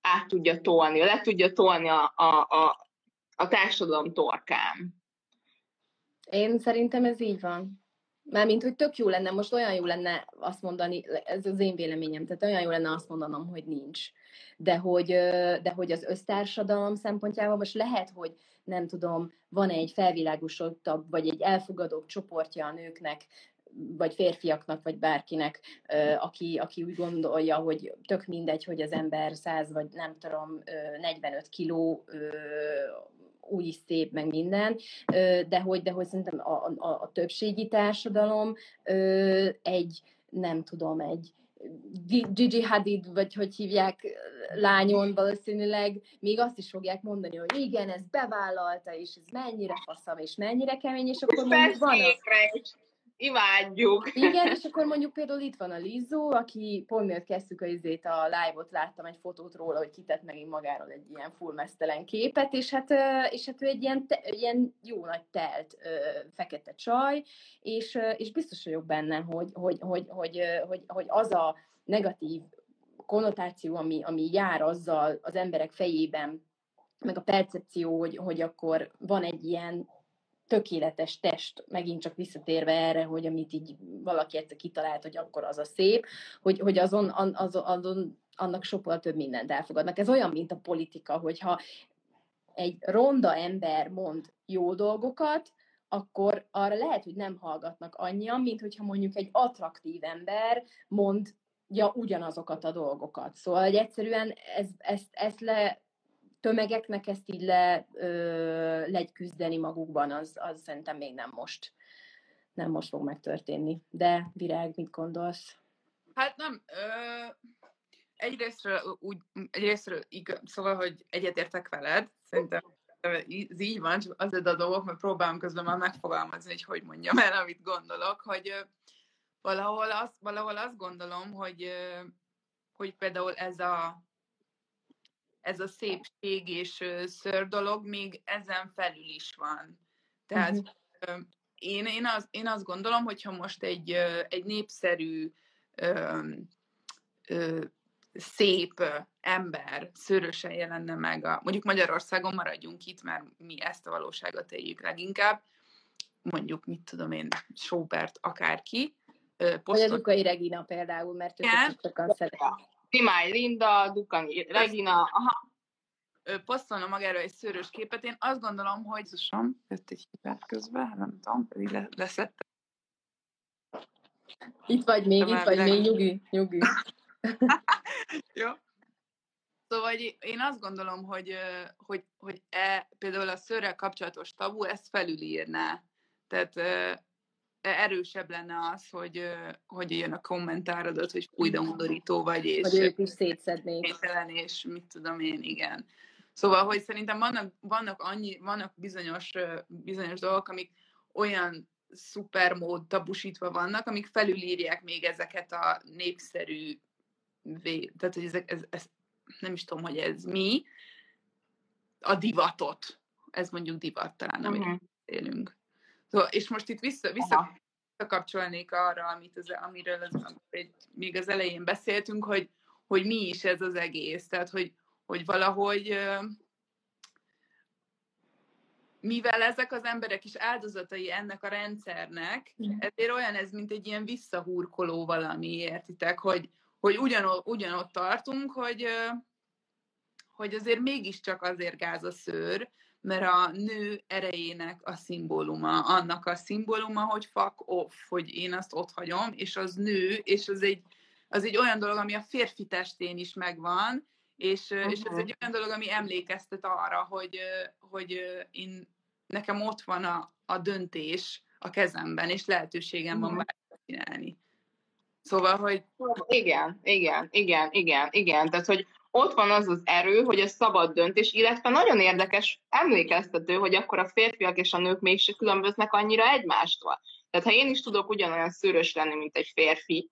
át tudja tolni, le tudja tolni a, a, a, a társadalom torkán. Én szerintem ez így van. Mármint, hogy tök jó lenne, most olyan jó lenne azt mondani, ez az én véleményem, tehát olyan jó lenne azt mondanom, hogy nincs. De hogy, de hogy az össztársadalom szempontjából most lehet, hogy nem tudom, van egy felvilágosodtabb, vagy egy elfogadóbb csoportja a nőknek, vagy férfiaknak, vagy bárkinek, aki, aki úgy gondolja, hogy tök mindegy, hogy az ember 100 vagy nem tudom, 45 kiló új szép, meg minden, de hogy, de hogy szerintem a, a, a többségi társadalom egy, nem tudom, egy Gigi Hadid, vagy hogy hívják lányon valószínűleg, még azt is fogják mondani, hogy igen, ez bevállalta, és ez mennyire faszam, és mennyire kemény, és akkor mondjuk van az imádjuk. Igen, és akkor mondjuk például itt van a Lizzo, aki pont miatt kezdtük a, izét, a live-ot, láttam egy fotót róla, hogy kitett megint magáról egy ilyen full mesztelen képet, és hát, és hát ő egy ilyen, te, ilyen jó nagy telt fekete csaj, és, és biztos vagyok benne, hogy, hogy, hogy, hogy, hogy, hogy az a negatív konnotáció, ami, ami jár azzal az emberek fejében, meg a percepció, hogy, hogy akkor van egy ilyen tökéletes test, megint csak visszatérve erre, hogy amit így valaki egyszer kitalált, hogy akkor az a szép, hogy, hogy azon, az, azon annak sokkal több mindent elfogadnak. Ez olyan, mint a politika, hogyha egy ronda ember mond jó dolgokat, akkor arra lehet, hogy nem hallgatnak annyian, mint hogyha mondjuk egy attraktív ember mond ja, ugyanazokat a dolgokat. Szóval hogy egyszerűen ez, ezt, ezt le tömegeknek ezt így le, ö, legyküzdeni magukban, az, az szerintem még nem most, nem most fog megtörténni. De Virág, mit gondolsz? Hát nem, ö, egyrésztről, úgy, egyrésztről igaz, szóval, hogy egyetértek veled, szerintem ez így van, csak az a dolgok, mert próbálom közben már megfogalmazni, hogy hogy mondjam el, amit gondolok, hogy valahol, az, valahol azt gondolom, hogy, hogy például ez a ez a szépség és ször dolog még ezen felül is van. Tehát uh-huh. én, én, az, én azt gondolom, hogyha most egy, egy népszerű, ö, ö, szép ember szörösen jelenne meg, a, mondjuk Magyarországon maradjunk itt, mert mi ezt a valóságot éljük leginkább, mondjuk, mit tudom én, Sobert, akárki. Posztot... Vagy az Ukai Regina például, mert ők sokan szeretik. Timály Linda, Dukani Regina, aha. posztolna magáról egy szőrös képet. Én azt gondolom, hogy Zusom, jött egy hibát közben, nem tudom, pedig le, leszettem. Itt vagy még, itt vagy még, nyugi, nyugi. Jó. Szóval én azt gondolom, hogy, hogy, hogy e, például a szőrrel kapcsolatos tabu ezt felülírná. Tehát erősebb lenne az, hogy, hogy jön a kommentárodat, hogy új de undorító vagy, és... Hogy ők is szétszednék. és mit tudom én, igen. Szóval, hogy szerintem vannak, vannak, annyi, vannak bizonyos, bizonyos dolgok, amik olyan szupermód tabusítva vannak, amik felülírják még ezeket a népszerű, tehát hogy ezek, ez, ez, nem is tudom, hogy ez mi, a divatot. Ez mondjuk divat talán, amit uh-huh. élünk. És most itt vissza, vissza kapcsolnék arra, amit az, amiről az, még az elején beszéltünk, hogy, hogy mi is ez az egész. Tehát, hogy, hogy valahogy mivel ezek az emberek is áldozatai ennek a rendszernek, ezért olyan ez, mint egy ilyen visszahúrkoló valami, értitek, hogy, hogy ugyanott, ugyanott tartunk, hogy, hogy azért mégiscsak azért gáz a szőr, mert a nő erejének a szimbóluma, annak a szimbóluma, hogy fuck off, hogy én azt ott hagyom, és az nő, és az egy, az egy olyan dolog, ami a férfi testén is megvan, és, uh-huh. és ez egy olyan dolog, ami emlékeztet arra, hogy, hogy én, nekem ott van a, a döntés a kezemben, és lehetőségem uh-huh. van bármit csinálni. Szóval, hogy... Igen, igen, igen, igen, igen. Tehát, hogy ott van az az erő, hogy a szabad döntés, illetve nagyon érdekes emlékeztető, hogy akkor a férfiak és a nők mégse különböznek annyira egymástól. Tehát ha én is tudok ugyanolyan szőrös lenni, mint egy férfi,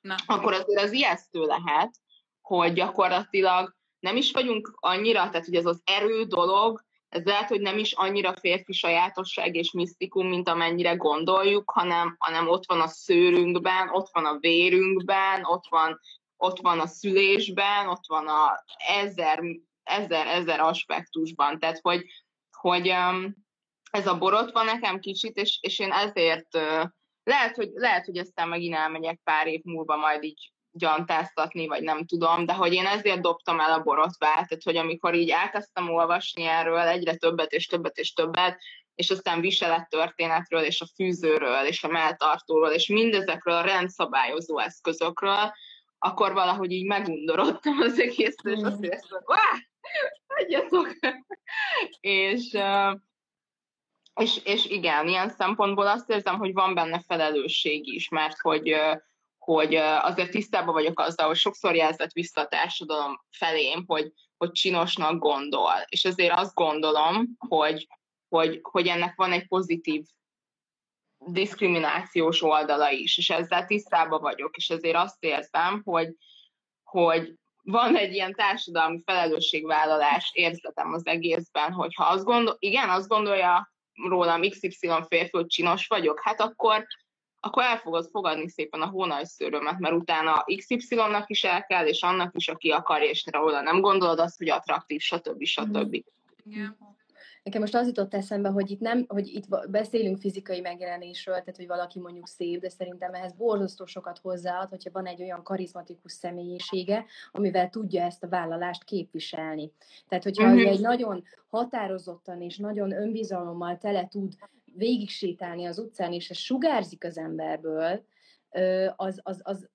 Na. akkor azért az ijesztő lehet, hogy gyakorlatilag nem is vagyunk annyira, tehát hogy ez az erő dolog, ez lehet, hogy nem is annyira férfi sajátosság és misztikum, mint amennyire gondoljuk, hanem, hanem ott van a szőrünkben, ott van a vérünkben, ott van ott van a szülésben, ott van a ezer, ezer, ezer aspektusban. Tehát, hogy, hogy ez a borot van nekem kicsit, és, és én ezért lehet hogy, lehet, hogy aztán megint elmegyek pár év múlva majd így gyantáztatni, vagy nem tudom, de hogy én ezért dobtam el a borotvát, tehát hogy amikor így elkezdtem olvasni erről egyre többet és többet és többet, és aztán viselet-történetről, és a fűzőről, és a melltartóról, és mindezekről a rendszabályozó eszközökről, akkor valahogy így megundorodtam az egésztől, és azt éreztem, hogy hagyjatok! és, és, és igen, ilyen szempontból azt érzem, hogy van benne felelősség is, mert hogy, hogy azért tisztában vagyok azzal, hogy sokszor jelzett vissza a társadalom felém, hogy, hogy csinosnak gondol. És azért azt gondolom, hogy, hogy, hogy ennek van egy pozitív diszkriminációs oldala is, és ezzel tisztában vagyok, és ezért azt érzem, hogy, hogy van egy ilyen társadalmi felelősségvállalás érzetem az egészben, hogy ha azt gondol, igen, azt gondolja rólam XY férfi, hogy csinos vagyok, hát akkor, akkor el fogod fogadni szépen a hónajszőrömet, mert utána XY-nak is el kell, és annak is, aki akar, és róla nem gondolod azt, hogy attraktív, stb. stb. Igen. Nekem most az jutott eszembe, hogy itt nem, hogy itt beszélünk fizikai megjelenésről, tehát hogy valaki mondjuk szép, de szerintem ehhez borzasztó sokat hozzáad, hogyha van egy olyan karizmatikus személyisége, amivel tudja ezt a vállalást képviselni. Tehát, hogyha uh-huh. egy nagyon határozottan és nagyon önbizalommal tele tud végig sétálni az utcán, és ez sugárzik az emberből, az, az, az,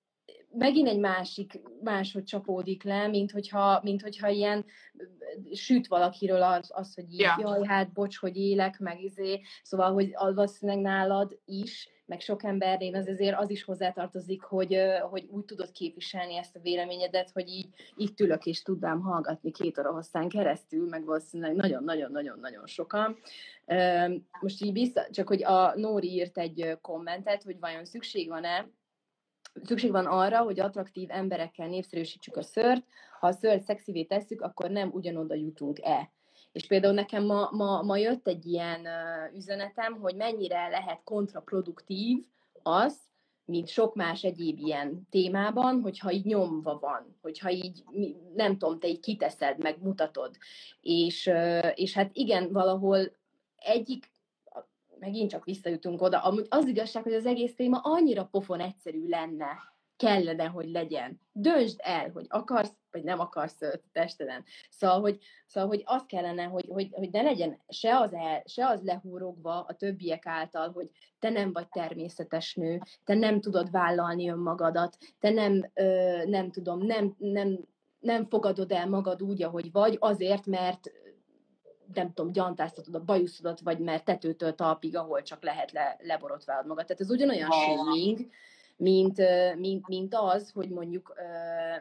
megint egy másik, máshogy csapódik le, mint hogyha, mint hogyha ilyen süt valakiről az, az hogy így, ja. jaj, hát bocs, hogy élek, meg izé, szóval, hogy valószínűleg nálad is, meg sok embernél az azért az is hozzátartozik, hogy, hogy úgy tudod képviselni ezt a véleményedet, hogy így itt ülök és tudnám hallgatni két óra hosszán keresztül, meg valószínűleg nagyon-nagyon-nagyon-nagyon sokan. Most így vissza, csak hogy a Nóri írt egy kommentet, hogy vajon szükség van-e szükség van arra, hogy attraktív emberekkel népszerűsítsük a szört, ha a szört szexivé tesszük, akkor nem ugyanoda jutunk-e. És például nekem ma, ma, ma jött egy ilyen üzenetem, hogy mennyire lehet kontraproduktív az, mint sok más egyéb ilyen témában, hogyha így nyomva van, hogyha így, nem tudom, te így kiteszed, meg mutatod. És, és hát igen, valahol egyik megint csak visszajutunk oda. Amúgy az igazság, hogy az egész téma annyira pofon egyszerű lenne, kellene, hogy legyen. Döntsd el, hogy akarsz, vagy nem akarsz testeden. Szóval, hogy, szóval, hogy az kellene, hogy, hogy, hogy ne legyen se az, el, se az lehúrogva a többiek által, hogy te nem vagy természetes nő, te nem tudod vállalni önmagadat, te nem, ö, nem tudom, nem, nem, nem fogadod el magad úgy, ahogy vagy, azért, mert nem tudom, gyantáztatod a bajuszodat, vagy mert tetőtől talpig, ahol csak lehet le, leborotválod magad. Tehát ez ugyanolyan shaming, mint, mint, mint az, hogy mondjuk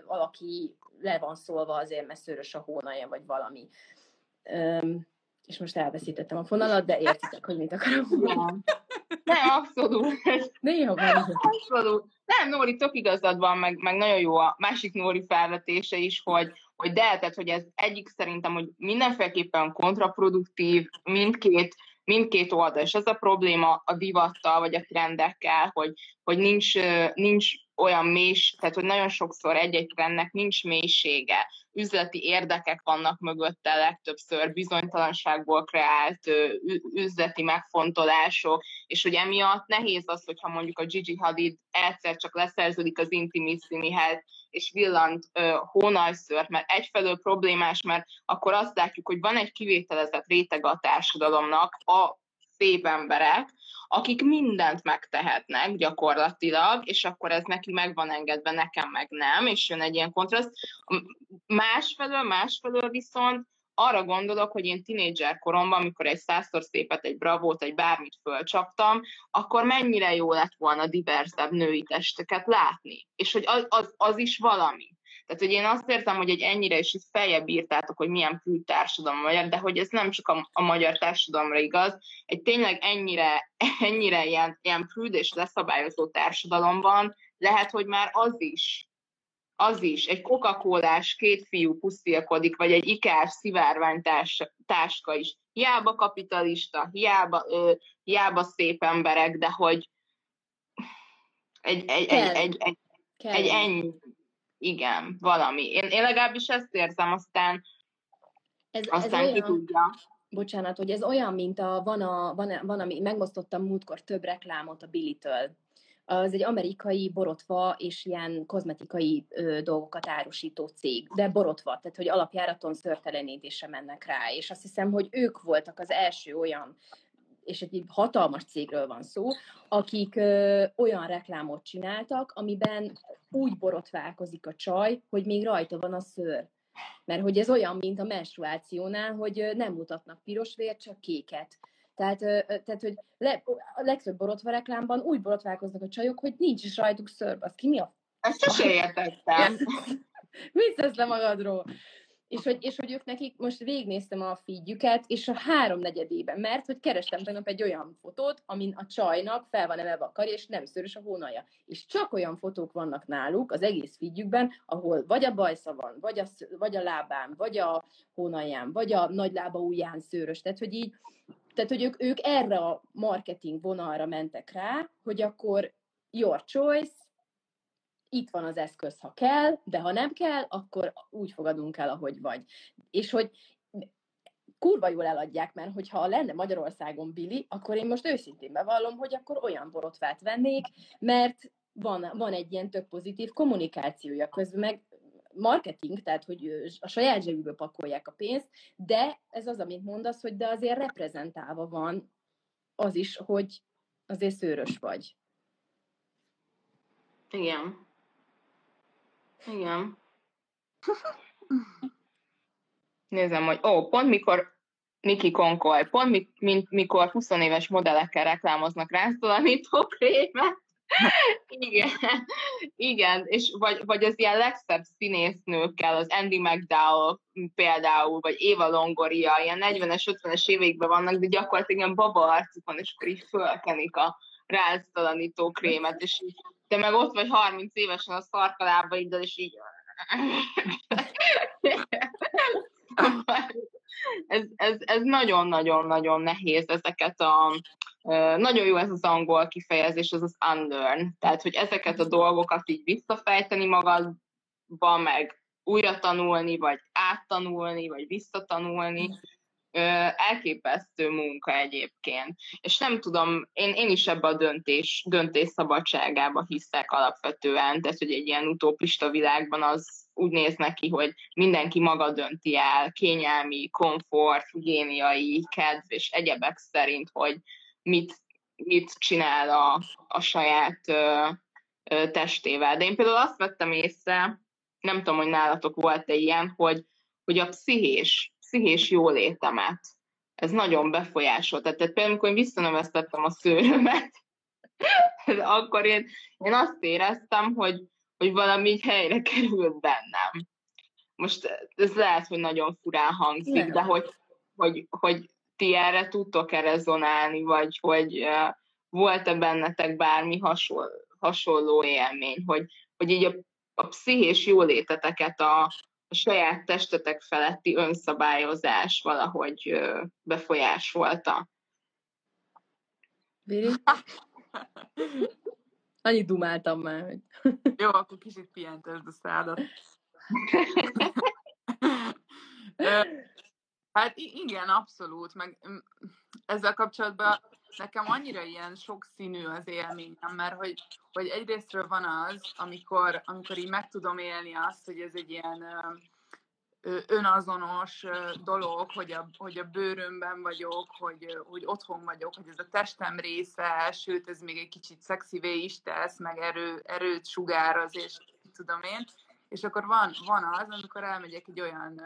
valaki le van szólva azért, mert szörös a hónalja, vagy valami. És most elveszítettem a fonalat, de értitek, hogy mit akarok mondani. Nem, abszolút. Néha van. Abszolút. Nem, Nóri, tök igazad van, meg, meg nagyon jó a másik Nóri felvetése is, hogy, hogy de, tehát, hogy ez egyik szerintem, hogy mindenféleképpen kontraproduktív, mindkét mindkét oldal, és ez a probléma a divattal, vagy a trendekkel, hogy, hogy nincs, nincs olyan mélys, tehát hogy nagyon sokszor egy-egy trendnek nincs mélysége, üzleti érdekek vannak mögötte legtöbbször, bizonytalanságból kreált üzleti megfontolások, és hogy emiatt nehéz az, hogyha mondjuk a Gigi Hadid egyszer csak leszerződik az Intimissimihez, és villant uh, hónajszört, mert egyfelől problémás, mert akkor azt látjuk, hogy van egy kivételezett réteg a társadalomnak, a szép emberek, akik mindent megtehetnek gyakorlatilag, és akkor ez neki meg van engedve, nekem meg nem, és jön egy ilyen kontraszt. Másfelől, másfelől viszont arra gondolok, hogy én tinédzser koromban, amikor egy százszor szépet, egy bravót, egy bármit fölcsaptam, akkor mennyire jó lett volna diverzebb női testeket látni. És hogy az, az, az is valami. Tehát, hogy én azt értem, hogy egy ennyire is feljebb írtátok, hogy milyen prűd társadalom magyar, de hogy ez nem csak a, a magyar társadalomra igaz, egy tényleg ennyire, ennyire ilyen, ilyen prűd és leszabályozó társadalomban lehet, hogy már az is az is, egy coca cola két fiú puszilkodik, vagy egy ikás szivárványtáska is. Hiába kapitalista, hiába, ö, hiába szép emberek, de hogy egy, egy, egy, egy, egy, egy ennyi, igen, valami. Én, én legalábbis ezt érzem, aztán, ez, aztán ez olyan, ki tudja. Bocsánat, hogy ez olyan, mint a, van, a, van, a, van ami, megmosztottam múltkor több reklámot a Billy-től az egy amerikai borotva és ilyen kozmetikai ö, dolgokat árusító cég, de borotva, tehát hogy alapjáraton szörtelenítésre mennek rá, és azt hiszem, hogy ők voltak az első olyan és egy hatalmas cégről van szó, akik ö, olyan reklámot csináltak, amiben úgy borotválkozik a csaj, hogy még rajta van a szőr. Mert hogy ez olyan, mint a menstruációnál, hogy nem mutatnak piros vért, csak kéket. Tehát, tehát hogy le, a legtöbb borotva reklámban úgy borotválkoznak a csajok, hogy nincs is rajtuk szörb. Az ki mi a... Ezt sose értettem. Mit le magadról? És hogy, és hogy ők nekik, most végignéztem a figyüket, és a háromnegyedében, mert hogy kerestem tegnap egy olyan fotót, amin a csajnak fel van emelve a karja, és nem szörös a hónalja. És csak olyan fotók vannak náluk az egész figyükben, ahol vagy a bajsza van, vagy a, vagy a lábán, vagy a hónalján, vagy a nagy lába ujján szőrös. Tehát, hogy így tehát, hogy ők, ők erre a marketing vonalra mentek rá, hogy akkor your choice, itt van az eszköz, ha kell, de ha nem kell, akkor úgy fogadunk el, ahogy vagy. És hogy kurva jól eladják, mert hogyha lenne Magyarországon Billy, akkor én most őszintén bevallom, hogy akkor olyan borotvát vennék, mert van, van egy ilyen tök pozitív kommunikációja közben, meg marketing, tehát hogy a saját zsebükbe pakolják a pénzt, de ez az, amit mondasz, hogy de azért reprezentálva van az is, hogy azért szőrös vagy. Igen. Igen. Nézem, hogy ó, pont mikor Niki Konkoly, pont mi, mint mikor 20 éves modellekkel reklámoznak rásztalanító krémet, igen, igen, és vagy, vagy az ilyen legszebb színésznőkkel, az Andy McDowell például, vagy Éva Longoria, ilyen 40-es, 50-es éveikben vannak, de gyakorlatilag ilyen baba arcuk van, és akkor így fölkenik a ráztalanító krémet, és így, te meg ott vagy 30 évesen a szarkalábaiddal, és így ez, ez, ez nagyon-nagyon-nagyon nehéz ezeket a nagyon jó ez az angol kifejezés, ez az unlearn, tehát hogy ezeket a dolgokat így visszafejteni magadba, meg újra tanulni, vagy áttanulni, vagy visszatanulni, elképesztő munka egyébként. És nem tudom, én, én is ebbe a döntés, döntés szabadságába hiszek alapvetően, tehát hogy egy ilyen utópista világban az úgy néz neki, hogy mindenki maga dönti el, kényelmi, komfort, higiéniai, kedv és egyebek szerint, hogy mit, mit csinál a, a saját ö, ö, testével. De én például azt vettem észre, nem tudom, hogy nálatok volt-e ilyen, hogy, hogy a pszichés, pszichés jólétemet ez nagyon befolyásolt. Tehát, tehát például, amikor én visszanövesztettem a szőrömet, akkor én, én azt éreztem, hogy, hogy valami így helyre került bennem. Most ez lehet, hogy nagyon furán hangzik, Nem. de hogy, hogy, hogy ti erre tudtok-e rezonálni, vagy hogy uh, volt-e bennetek bármi hasonló, hasonló élmény, hogy, hogy így a, a pszichés jóléteteket a, a saját testetek feletti önszabályozás valahogy befolyásolta. Viri? Annyit dumáltam már, hogy... Jó, akkor kicsit pihentesd a szádat. hát igen, abszolút, meg mm, ezzel kapcsolatban nekem annyira ilyen sokszínű az élményem, mert hogy, hogy egyrésztről van az, amikor, amikor így meg tudom élni azt, hogy ez egy ilyen önazonos dolog, hogy a, hogy a bőrömben vagyok, hogy, hogy otthon vagyok, hogy ez a testem része, sőt, ez még egy kicsit szexivé is tesz, meg erő, erőt sugároz, és tudom én. És akkor van, van az, amikor elmegyek egy olyan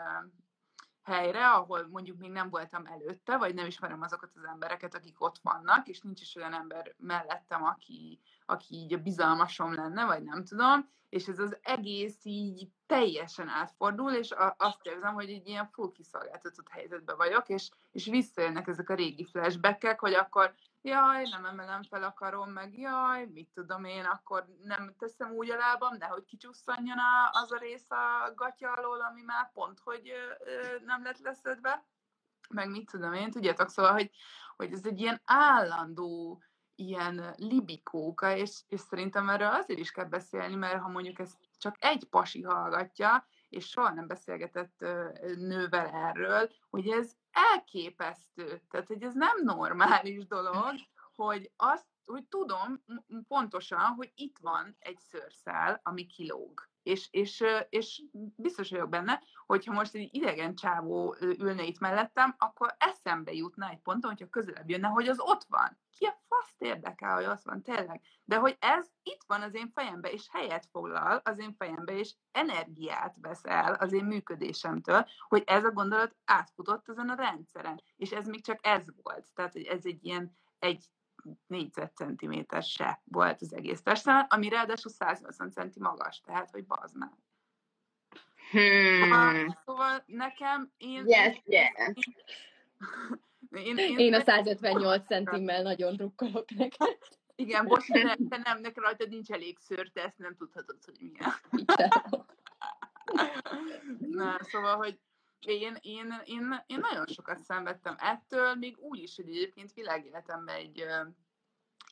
helyre, ahol mondjuk még nem voltam előtte, vagy nem ismerem azokat az embereket, akik ott vannak, és nincs is olyan ember mellettem, aki, aki így a bizalmasom lenne, vagy nem tudom, és ez az egész így teljesen átfordul, és a, azt érzem, hogy egy ilyen full kiszolgáltatott helyzetben vagyok, és, és visszajönnek ezek a régi flashbackek, hogy akkor jaj, nem emelem fel a karom, meg jaj, mit tudom én, akkor nem teszem úgy a lábam, nehogy kicsusszanjon az a rész a gatya alól, ami már pont, hogy ö, nem lett leszedve, meg mit tudom én, tudjátok, szóval, hogy, hogy ez egy ilyen állandó ilyen libikóka, és, és szerintem erről azért is kell beszélni, mert ha mondjuk ezt csak egy pasi hallgatja, és soha nem beszélgetett nővel erről, hogy ez elképesztő, tehát hogy ez nem normális dolog, hogy azt, hogy tudom pontosan, hogy itt van egy szőrszál, ami kilóg. És, és, és biztos vagyok benne, hogyha most egy idegen csávó ülne itt mellettem, akkor eszembe jutna egy ponton, hogyha közelebb jönne, hogy az ott van. Ki a faszt érdekel, hogy az van, tényleg. De hogy ez itt van az én fejembe, és helyet foglal az én fejembe, és energiát vesz el az én működésemtől, hogy ez a gondolat átfutott ezen a rendszeren. És ez még csak ez volt. Tehát, ez egy ilyen egy négyzetcentiméter se volt az egész testem, ami ráadásul 180 centi magas, tehát hogy bazd már. Hmm. Szóval nekem én... Yes, yes. Én, én, én a 158 centimmel nagyon drukkolok neked. Igen, bocs, de te nem, neked rajtad nincs elég szőr, te ezt nem tudhatod, hogy milyen. Na, szóval, hogy én, én, én, én nagyon sokat szenvedtem ettől, még úgy is, hogy egyébként világéletemben egy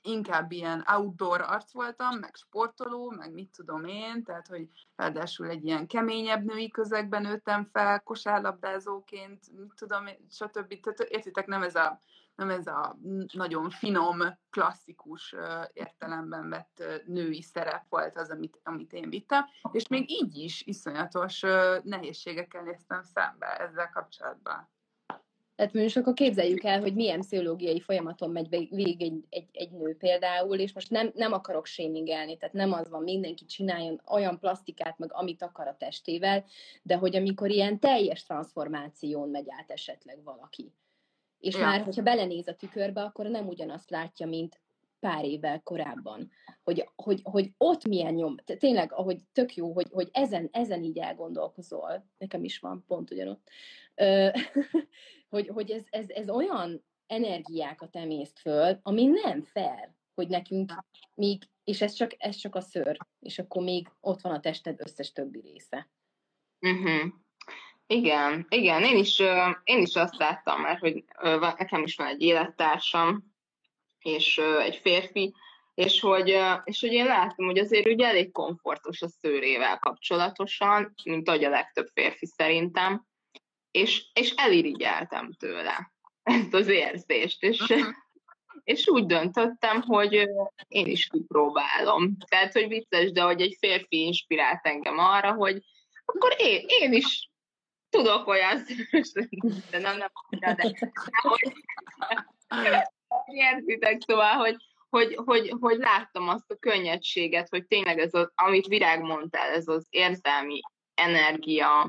inkább ilyen outdoor arc voltam, meg sportoló, meg mit tudom én, tehát hogy ráadásul egy ilyen keményebb női közegben nőttem fel, kosárlabdázóként, mit tudom, stb. Tehát értitek, nem ez a, nem ez a nagyon finom, klasszikus értelemben vett női szerep volt az, amit, amit én vittem, és még így is iszonyatos nehézségekkel néztem szembe ezzel kapcsolatban. Tehát most akkor képzeljük el, hogy milyen pszichológiai folyamaton megy végig egy, egy, egy nő például, és most nem, nem akarok sémingelni, tehát nem az van, mindenki csináljon olyan plastikát, meg amit akar a testével, de hogy amikor ilyen teljes transformáción megy át esetleg valaki. És ja. már, hogyha belenéz a tükörbe, akkor nem ugyanazt látja, mint pár évvel korábban, hogy, hogy, hogy ott milyen nyom, tényleg, ahogy tök jó, hogy, hogy ezen, ezen így elgondolkozol, nekem is van pont ugyanott, hogy, hogy ez, ez, ez olyan energiákat emészt föl, ami nem fair, hogy nekünk még, és ez csak, ez csak a szőr, és akkor még ott van a tested összes többi része. Uh-huh. Igen, igen, én is, én is azt láttam már, hogy nekem is van egy élettársam, és egy férfi, és hogy, és hogy én láttam, hogy azért ugye elég komfortos a szőrével kapcsolatosan, mint ahogy a legtöbb férfi szerintem, és, és elirigyeltem tőle ezt az érzést, és, és úgy döntöttem, hogy én is kipróbálom. Tehát, hogy vicces, de hogy egy férfi inspirált engem arra, hogy akkor én, én is tudok olyan de nem, nem, de, de, de hogy értitek, szóval, hogy, hogy, hogy, hogy láttam azt a könnyedséget, hogy tényleg ez az, amit Virág mondtál, ez az érzelmi energia,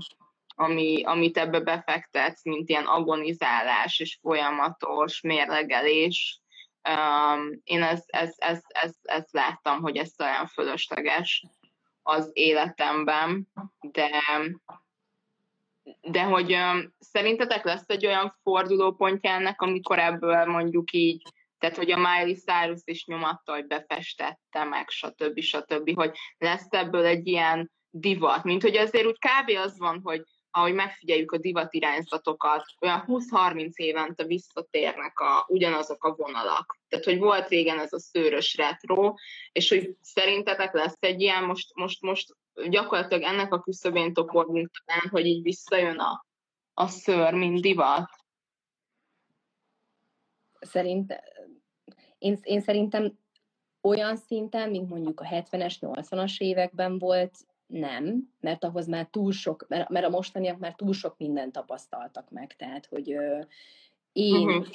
ami, amit ebbe befektetsz, mint ilyen agonizálás és folyamatos mérlegelés, Um, én ezt, ezt, ezt, ezt, ezt láttam, hogy ez olyan fölösleges az életemben, de, de hogy um, szerintetek lesz egy olyan fordulópontja ennek, amikor ebből mondjuk így, tehát hogy a Miley Cyrus is nyomatta, hogy befestette meg, stb. stb., hogy lesz ebből egy ilyen divat, mint hogy azért úgy kb. az van, hogy ahogy megfigyeljük a divat irányzatokat, olyan 20-30 évente visszatérnek a, ugyanazok a vonalak. Tehát, hogy volt régen ez a szőrös retro, és hogy szerintetek lesz egy ilyen, most, most, most gyakorlatilag ennek a küszöbén toporgunk talán, hogy így visszajön a, a szőr, mint divat? Szerint, én, én szerintem olyan szinten, mint mondjuk a 70-es, 80-as években volt, nem, mert ahhoz már túl sok, mert, mert a mostaniak már túl sok mindent tapasztaltak meg, tehát, hogy ö, én, uh-huh.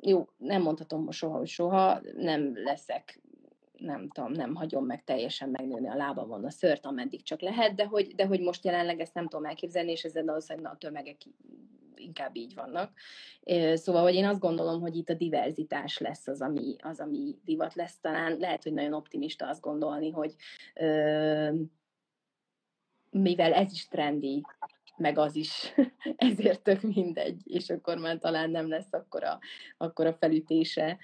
jó, nem mondhatom soha, hogy soha, nem leszek nem tudom, nem hagyom meg teljesen megnőni a lábamon a szört, ameddig csak lehet, de hogy, de hogy most jelenleg ezt nem tudom elképzelni, és ezen valószínűleg a tömegek inkább így vannak. Szóval, hogy én azt gondolom, hogy itt a diverzitás lesz az, ami, az, ami divat lesz. Talán lehet, hogy nagyon optimista azt gondolni, hogy mivel ez is trendi, meg az is, ezért tök mindegy, és akkor már talán nem lesz akkora, akkora felütése,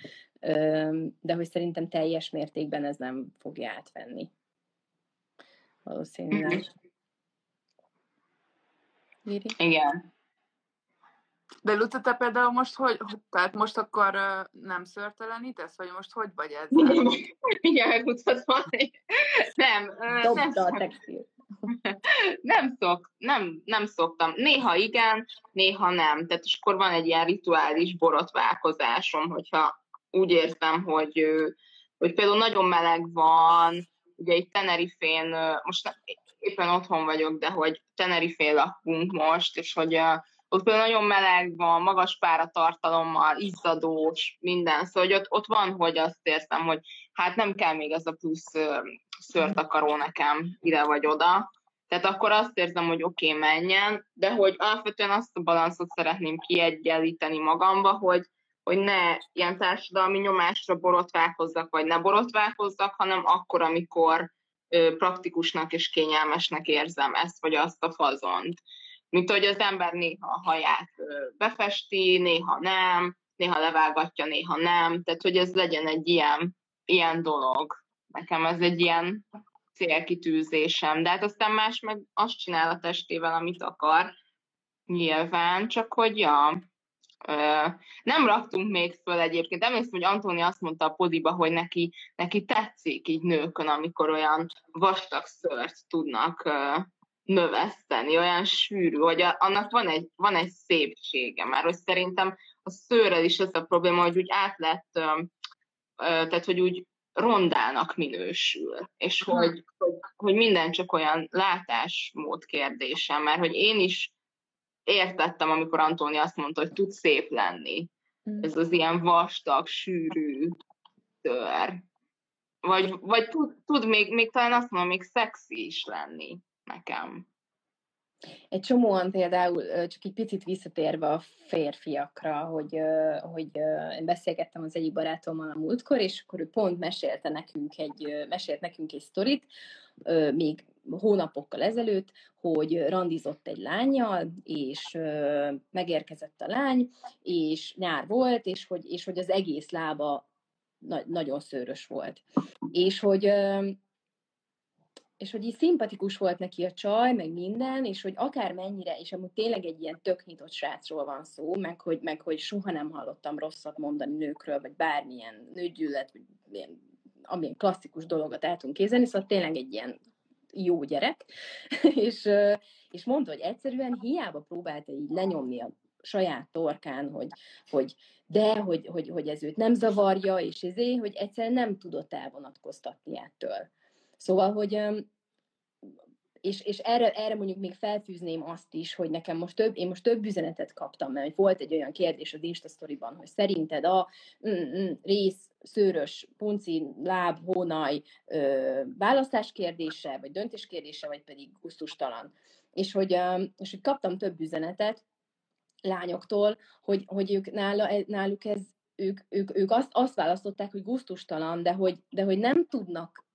de hogy szerintem teljes mértékben ez nem fogja átvenni. Valószínűleg. Iri? Igen. De Luca, te például most hogy, tehát most akkor nem szörtelenítesz, vagy most hogy vagy ezzel? Igen, mutatva. Nem, uh, nem. a textil nem, szok, nem, nem szoktam. Néha igen, néha nem. Tehát és akkor van egy ilyen rituális borotválkozásom, hogyha úgy érzem, hogy, hogy például nagyon meleg van, ugye itt Tenerifén, most éppen otthon vagyok, de hogy Tenerifén lakunk most, és hogy ott például nagyon meleg van, magas páratartalommal, izzadós, minden, szóval hogy ott, ott van, hogy azt érzem, hogy hát nem kell még ez a plusz szőrtakaró nekem ide vagy oda. Tehát akkor azt érzem, hogy oké, okay, menjen, de hogy alapvetően azt a balanszot szeretném kiegyenlíteni magamba, hogy, hogy ne ilyen társadalmi nyomásra borotválkozzak, vagy ne borotválkozzak, hanem akkor, amikor praktikusnak és kényelmesnek érzem ezt, vagy azt a fazont. Mint hogy az ember néha a haját befesti, néha nem, néha levágatja, néha nem, tehát hogy ez legyen egy ilyen, ilyen dolog. Nekem ez egy ilyen célkitűzésem, de hát aztán más meg azt csinál a testével, amit akar, nyilván, csak hogy ja, nem raktunk még föl egyébként. Emlékszem, hogy Antóni azt mondta a podiba, hogy neki, neki tetszik így nőkön, amikor olyan vastag szört tudnak növeszteni, olyan sűrű, hogy annak van egy, van egy szépsége, mert hogy szerintem a szőrrel is ez a probléma, hogy úgy át lett, tehát hogy úgy rondának minősül, és hogy, hogy, hogy minden csak olyan látásmód kérdése, mert hogy én is értettem, amikor Antóni azt mondta, hogy tud szép lenni. Mm. Ez az ilyen vastag, sűrű tör. Vagy, vagy tud, tud még, még talán azt mondom, még szexi is lenni nekem. Egy csomóan például, csak egy picit visszatérve a férfiakra, hogy, hogy én beszélgettem az egyik barátommal a múltkor, és akkor ő pont mesélte nekünk egy, mesélt nekünk egy sztorit, még hónapokkal ezelőtt, hogy randizott egy lányjal, és megérkezett a lány, és nyár volt, és hogy, és hogy az egész lába na- nagyon szőrös volt. És hogy és hogy így szimpatikus volt neki a csaj, meg minden, és hogy akár mennyire, és amúgy tényleg egy ilyen tök nyitott srácról van szó, meg hogy, meg hogy soha nem hallottam rosszat mondani nőkről, vagy bármilyen nőgyűlölet, vagy ilyen, amilyen klasszikus dolgot el tudunk kézelni, szóval tényleg egy ilyen jó gyerek, és, és mondta, hogy egyszerűen hiába próbálta így lenyomni a saját torkán, hogy, hogy de, hogy, hogy, hogy ez őt nem zavarja, és ezért, hogy egyszerűen nem tudott elvonatkoztatni ettől. Szóval, hogy és, és erre, erre mondjuk még felfűzném azt is, hogy nekem most több, én most több üzenetet kaptam, mert volt egy olyan kérdés az Insta story-ban, hogy szerinted a mm, mm, rész, szőrös, punci, láb, hónaj ö, választás kérdése, vagy döntés kérdése, vagy pedig gusztustalan. És hogy, ö, és hogy kaptam több üzenetet lányoktól, hogy, hogy ők nála, náluk ez ők, ők, ők azt, azt választották, hogy gusztustalan, de hogy, de hogy nem tudnak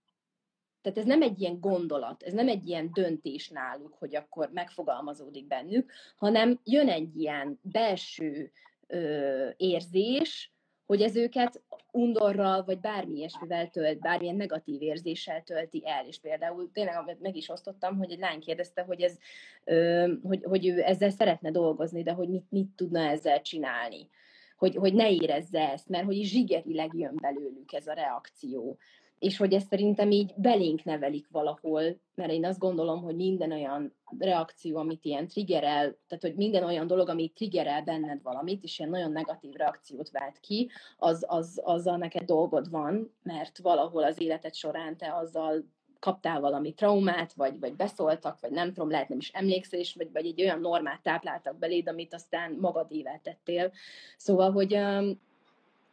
tehát ez nem egy ilyen gondolat, ez nem egy ilyen döntés náluk, hogy akkor megfogalmazódik bennük, hanem jön egy ilyen belső ö, érzés, hogy ez őket undorral, vagy bármi ilyesmivel tölt, bármilyen negatív érzéssel tölti el. És például tényleg, amit meg is osztottam, hogy egy lány kérdezte, hogy, ez, ö, hogy, hogy ő ezzel szeretne dolgozni, de hogy mit, mit tudna ezzel csinálni. Hogy, hogy ne érezze ezt, mert hogy zsigerileg jön belőlük ez a reakció és hogy ezt szerintem így belénk nevelik valahol, mert én azt gondolom, hogy minden olyan reakció, amit ilyen triggerel, tehát hogy minden olyan dolog, ami triggerel benned valamit, és ilyen nagyon negatív reakciót vált ki, az, az, azzal neked dolgod van, mert valahol az életed során te azzal kaptál valami traumát, vagy, vagy beszóltak, vagy nem tudom, lehet nem is emlékszel, és vagy, vagy egy olyan normát tápláltak beléd, amit aztán magadével tettél. Szóval, hogy,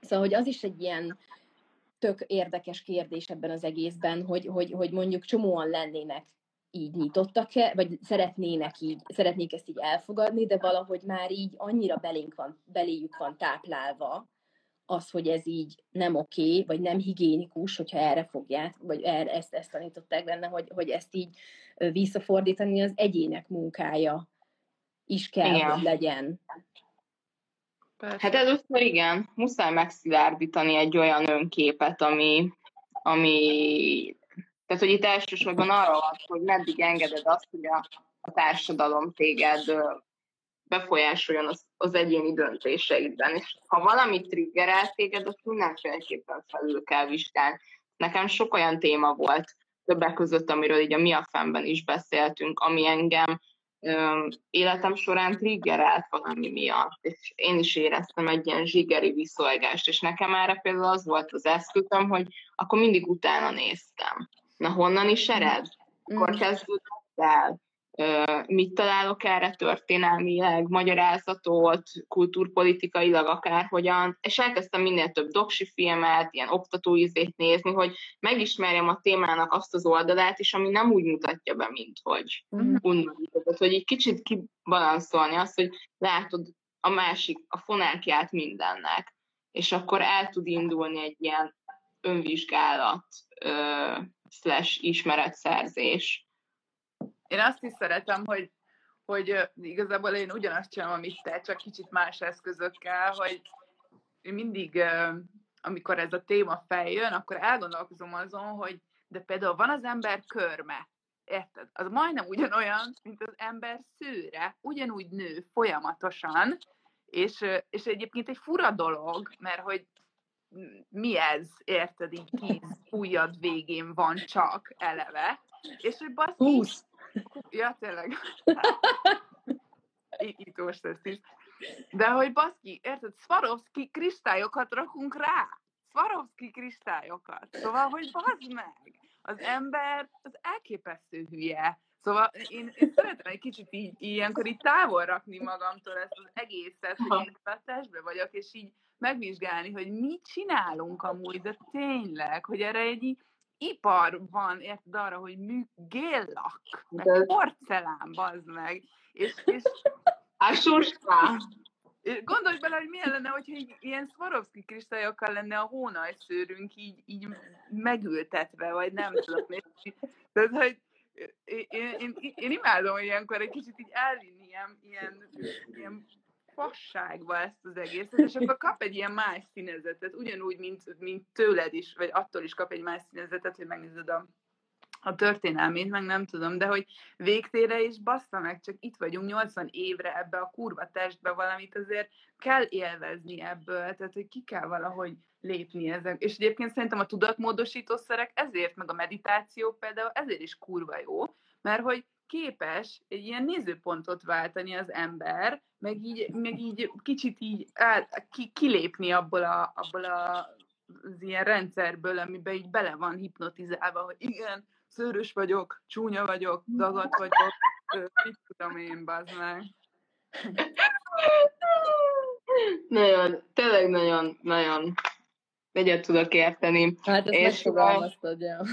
szóval, hogy az is egy ilyen, tök érdekes kérdés ebben az egészben, hogy, hogy, hogy mondjuk csomóan lennének így nyitottak-e, vagy szeretnének így, szeretnék ezt így elfogadni, de valahogy már így annyira belénk van, beléjük van táplálva az, hogy ez így nem oké, okay, vagy nem higiénikus, hogyha erre fogják, vagy erre, ezt, ezt tanították benne, hogy, hogy ezt így visszafordítani az egyének munkája is kell, Igen. hogy legyen. Persze. Hát először igen, muszáj megszilárdítani egy olyan önképet, ami, ami tehát, hogy itt elsősorban arra van, hogy meddig engeded azt, hogy a, a társadalom téged befolyásoljon az, az egyéni döntéseidben. És ha valami triggerel téged, azt mindenféleképpen felül kell vizsgálni. Nekem sok olyan téma volt többek között, amiről így a Mi a Femben is beszéltünk, ami engem életem során triggerelt valami miatt, és én is éreztem egy ilyen zsigeri viszolgást, és nekem erre például az volt az eszközöm, hogy akkor mindig utána néztem. Na honnan is ered? Akkor mm. kezdődött el mit találok erre történelmileg, magyarázatot, kultúrpolitikailag akárhogyan, és elkezdtem minél több doksi filmet, ilyen oktatóizét nézni, hogy megismerjem a témának azt az oldalát is, ami nem úgy mutatja be, mint hogy mm. undorítod. Hogy egy kicsit kibalanszolni azt, hogy látod a másik, a fonákját mindennek, és akkor el tud indulni egy ilyen önvizsgálat uh, slash ismeretszerzés én azt is szeretem, hogy, hogy igazából én ugyanazt csinálom, amit te, csak kicsit más eszközökkel, hogy mindig, amikor ez a téma feljön, akkor elgondolkozom azon, hogy de például van az ember körme, érted? Az majdnem ugyanolyan, mint az ember szőre, ugyanúgy nő folyamatosan, és, és egyébként egy fura dolog, mert hogy mi ez, érted, így tíz ujjad végén van csak eleve, és hogy basszus, Ja, tényleg. Most ezt is. De hogy baszki, érted, Swarovski kristályokat rakunk rá. Swarovski kristályokat. Szóval, hogy bazd meg. Az ember az elképesztő hülye. Szóval én, én szeretem egy kicsit így, ilyenkor így távol rakni magamtól ezt az egészet, hogy én a testbe vagyok, és így megvizsgálni, hogy mit csinálunk amúgy, de tényleg, hogy erre egy ipar van, érted arra, hogy mű, géllak, meg porcelán, bazd meg. És, és Ásustá. Gondolj bele, hogy milyen lenne, hogyha így, ilyen Swarovski kristályokkal lenne a hónajszőrünk így, így megültetve, vagy nem tudom. Tehát, hogy én, én, én, én imádom, hogy ilyenkor egy kicsit így elvinni ilyen, ilyen, ilyen fasságba ezt az egészet, és akkor kap egy ilyen más színezetet, ugyanúgy, mint, mint tőled is, vagy attól is kap egy más színezetet, hogy megnézed a, a történelmét, meg nem tudom, de hogy végtére is bassza meg, csak itt vagyunk 80 évre ebbe a kurva testbe valamit azért kell élvezni ebből, tehát hogy ki kell valahogy lépni ezek. És egyébként szerintem a tudatmódosítószerek ezért, meg a meditáció például ezért is kurva jó, mert hogy képes egy ilyen nézőpontot váltani az ember, meg így, meg így kicsit így el, ki, kilépni abból, a, abból a, az ilyen rendszerből, amiben így bele van hipnotizálva, hogy igen, szőrös vagyok, csúnya vagyok, dagat vagyok, mit tudom én, bazd. Nagyon, tényleg nagyon, nagyon egyet tudok érteni. Hát ezt és megfogalmaztad, ja.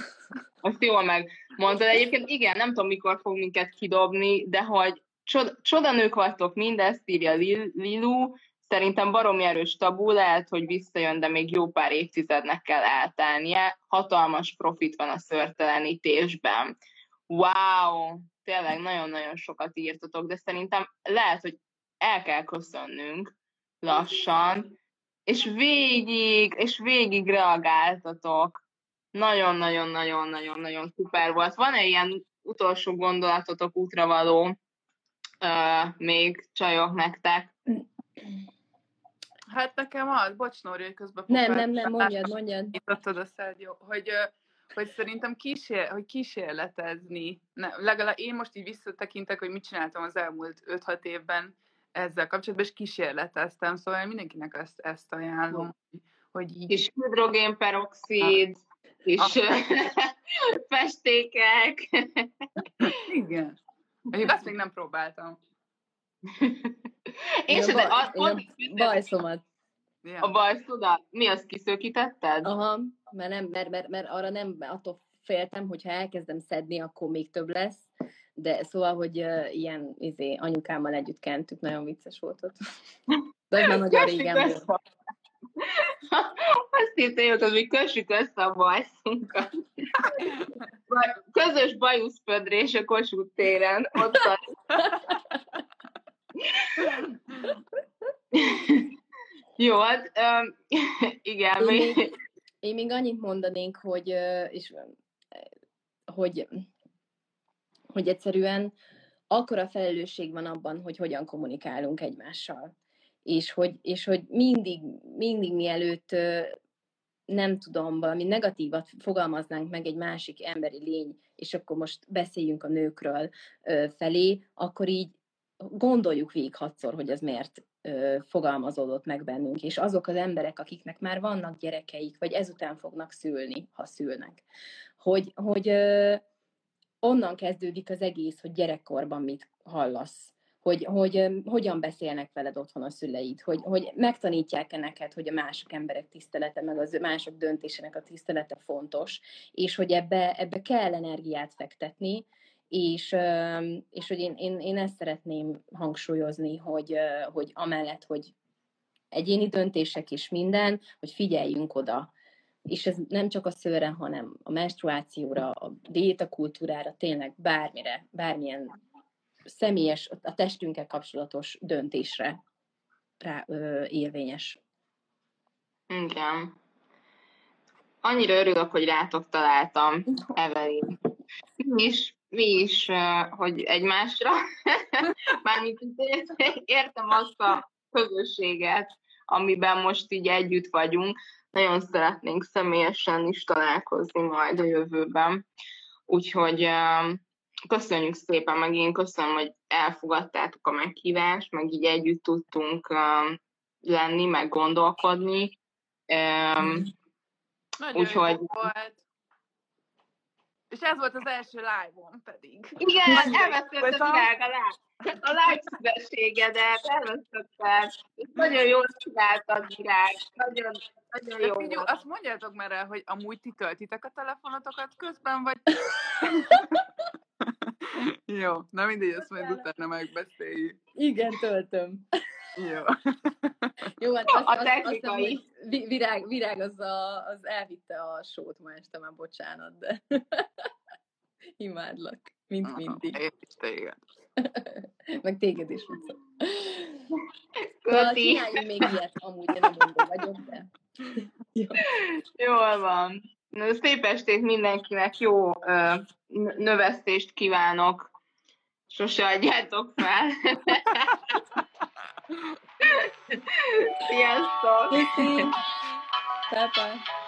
Azt jól megmondtad. Egyébként igen, nem tudom, mikor fog minket kidobni, de hogy csod- csodanők vagytok, mindezt írja Lilu, Szerintem baromi erős tabu, lehet, hogy visszajön, de még jó pár évtizednek kell eltelnie. Hatalmas profit van a szörtelenítésben. Wow! Tényleg nagyon-nagyon sokat írtatok, de szerintem lehet, hogy el kell köszönnünk lassan, és végig, és végig reagáltatok. Nagyon-nagyon-nagyon-nagyon-nagyon szuper volt. Van-e ilyen utolsó gondolatotok útravaló uh, még csajok nektek? Hát nekem az, bocs Nóri, hogy közben Nem, nem, nem, mondjad, mondjad. Nyitottad a szed, jó, hogy, hogy szerintem kísér, hogy kísérletezni. Ne, legalább én most így visszatekintek, hogy mit csináltam az elmúlt 5-6 évben ezzel kapcsolatban, és kísérleteztem, szóval mindenkinek ezt, ezt ajánlom, hogy így... És hidrogénperoxid, és festékek. Igen. Még azt még nem próbáltam. Én sem, de a, a, bajszomat. A bajszodat? Mi azt kiszökítetted? Aha, mert, nem, mert, mert, mert arra nem, attól féltem, hogyha elkezdem szedni, akkor még több lesz. De szóval, hogy uh, ilyen izé, anyukámmal együtt kentük, nagyon vicces volt ott. De már nagyon régen volt. Azt hittem, hogy kössük össze a bajszunkat. Közös bajuszpödrés a Kossuth téren. Ott Jó, hát um, igen. Én még, én még annyit mondanék, hogy, és, hogy, hogy egyszerűen akkora felelősség van abban, hogy hogyan kommunikálunk egymással. És hogy, és hogy mindig, mindig mielőtt nem tudom, valami negatívat fogalmaznánk meg egy másik emberi lény, és akkor most beszéljünk a nőkről felé, akkor így gondoljuk végig hatszor, hogy ez miért fogalmazódott meg bennünk, és azok az emberek, akiknek már vannak gyerekeik, vagy ezután fognak szülni, ha szülnek, hogy, hogy onnan kezdődik az egész, hogy gyerekkorban mit hallasz, hogy, hogy hogyan beszélnek veled otthon a szüleid, hogy, hogy megtanítják-e neked, hogy a mások emberek tisztelete, meg az mások döntésének a tisztelete fontos, és hogy ebbe, ebbe kell energiát fektetni, és, és hogy én, én, én ezt szeretném hangsúlyozni, hogy, hogy amellett, hogy egyéni döntések is minden, hogy figyeljünk oda. És ez nem csak a szőre, hanem a menstruációra, a diétakultúrára, tényleg bármire, bármilyen személyes, a testünkkel kapcsolatos döntésre rá, ö, érvényes. Igen. Annyira örülök, hogy rátok találtam, Evelyn. Mi is mi is, hogy egymásra, mármint értem azt a közösséget, amiben most így együtt vagyunk. Nagyon szeretnénk személyesen is találkozni majd a jövőben. Úgyhogy köszönjük szépen, meg én köszönöm, hogy elfogadtátok a meghívást, meg így együtt tudtunk lenni, meg gondolkodni. úgyhogy... volt. És ez volt az első live-on pedig. Igen, elvesztett a virág a live. A live szívességedet elvesztetted. Nagyon jól csináltad, virág. Nagyon, nagyon jó. Figyelj, azt mondjátok már el, hogy amúgy ti töltitek a telefonotokat közben, vagy... jó, na mindegy, ezt majd utána megbeszéljük. Igen, töltöm. Jó. Jó, hát azt, a technikai. Azt, azt virág, virág az, a, az elvitte a sót ma este, már bocsánat, de imádlak, mint mindig. Én is téged. Meg téged is, Luca. Szóval csináljunk még ilyet, amúgy én nem vagyok, de... Jó. Jól van. Szép estét mindenkinek, jó növesztést kívánok. Sose adjátok fel. Sziasztok! Köszi! Bye-bye!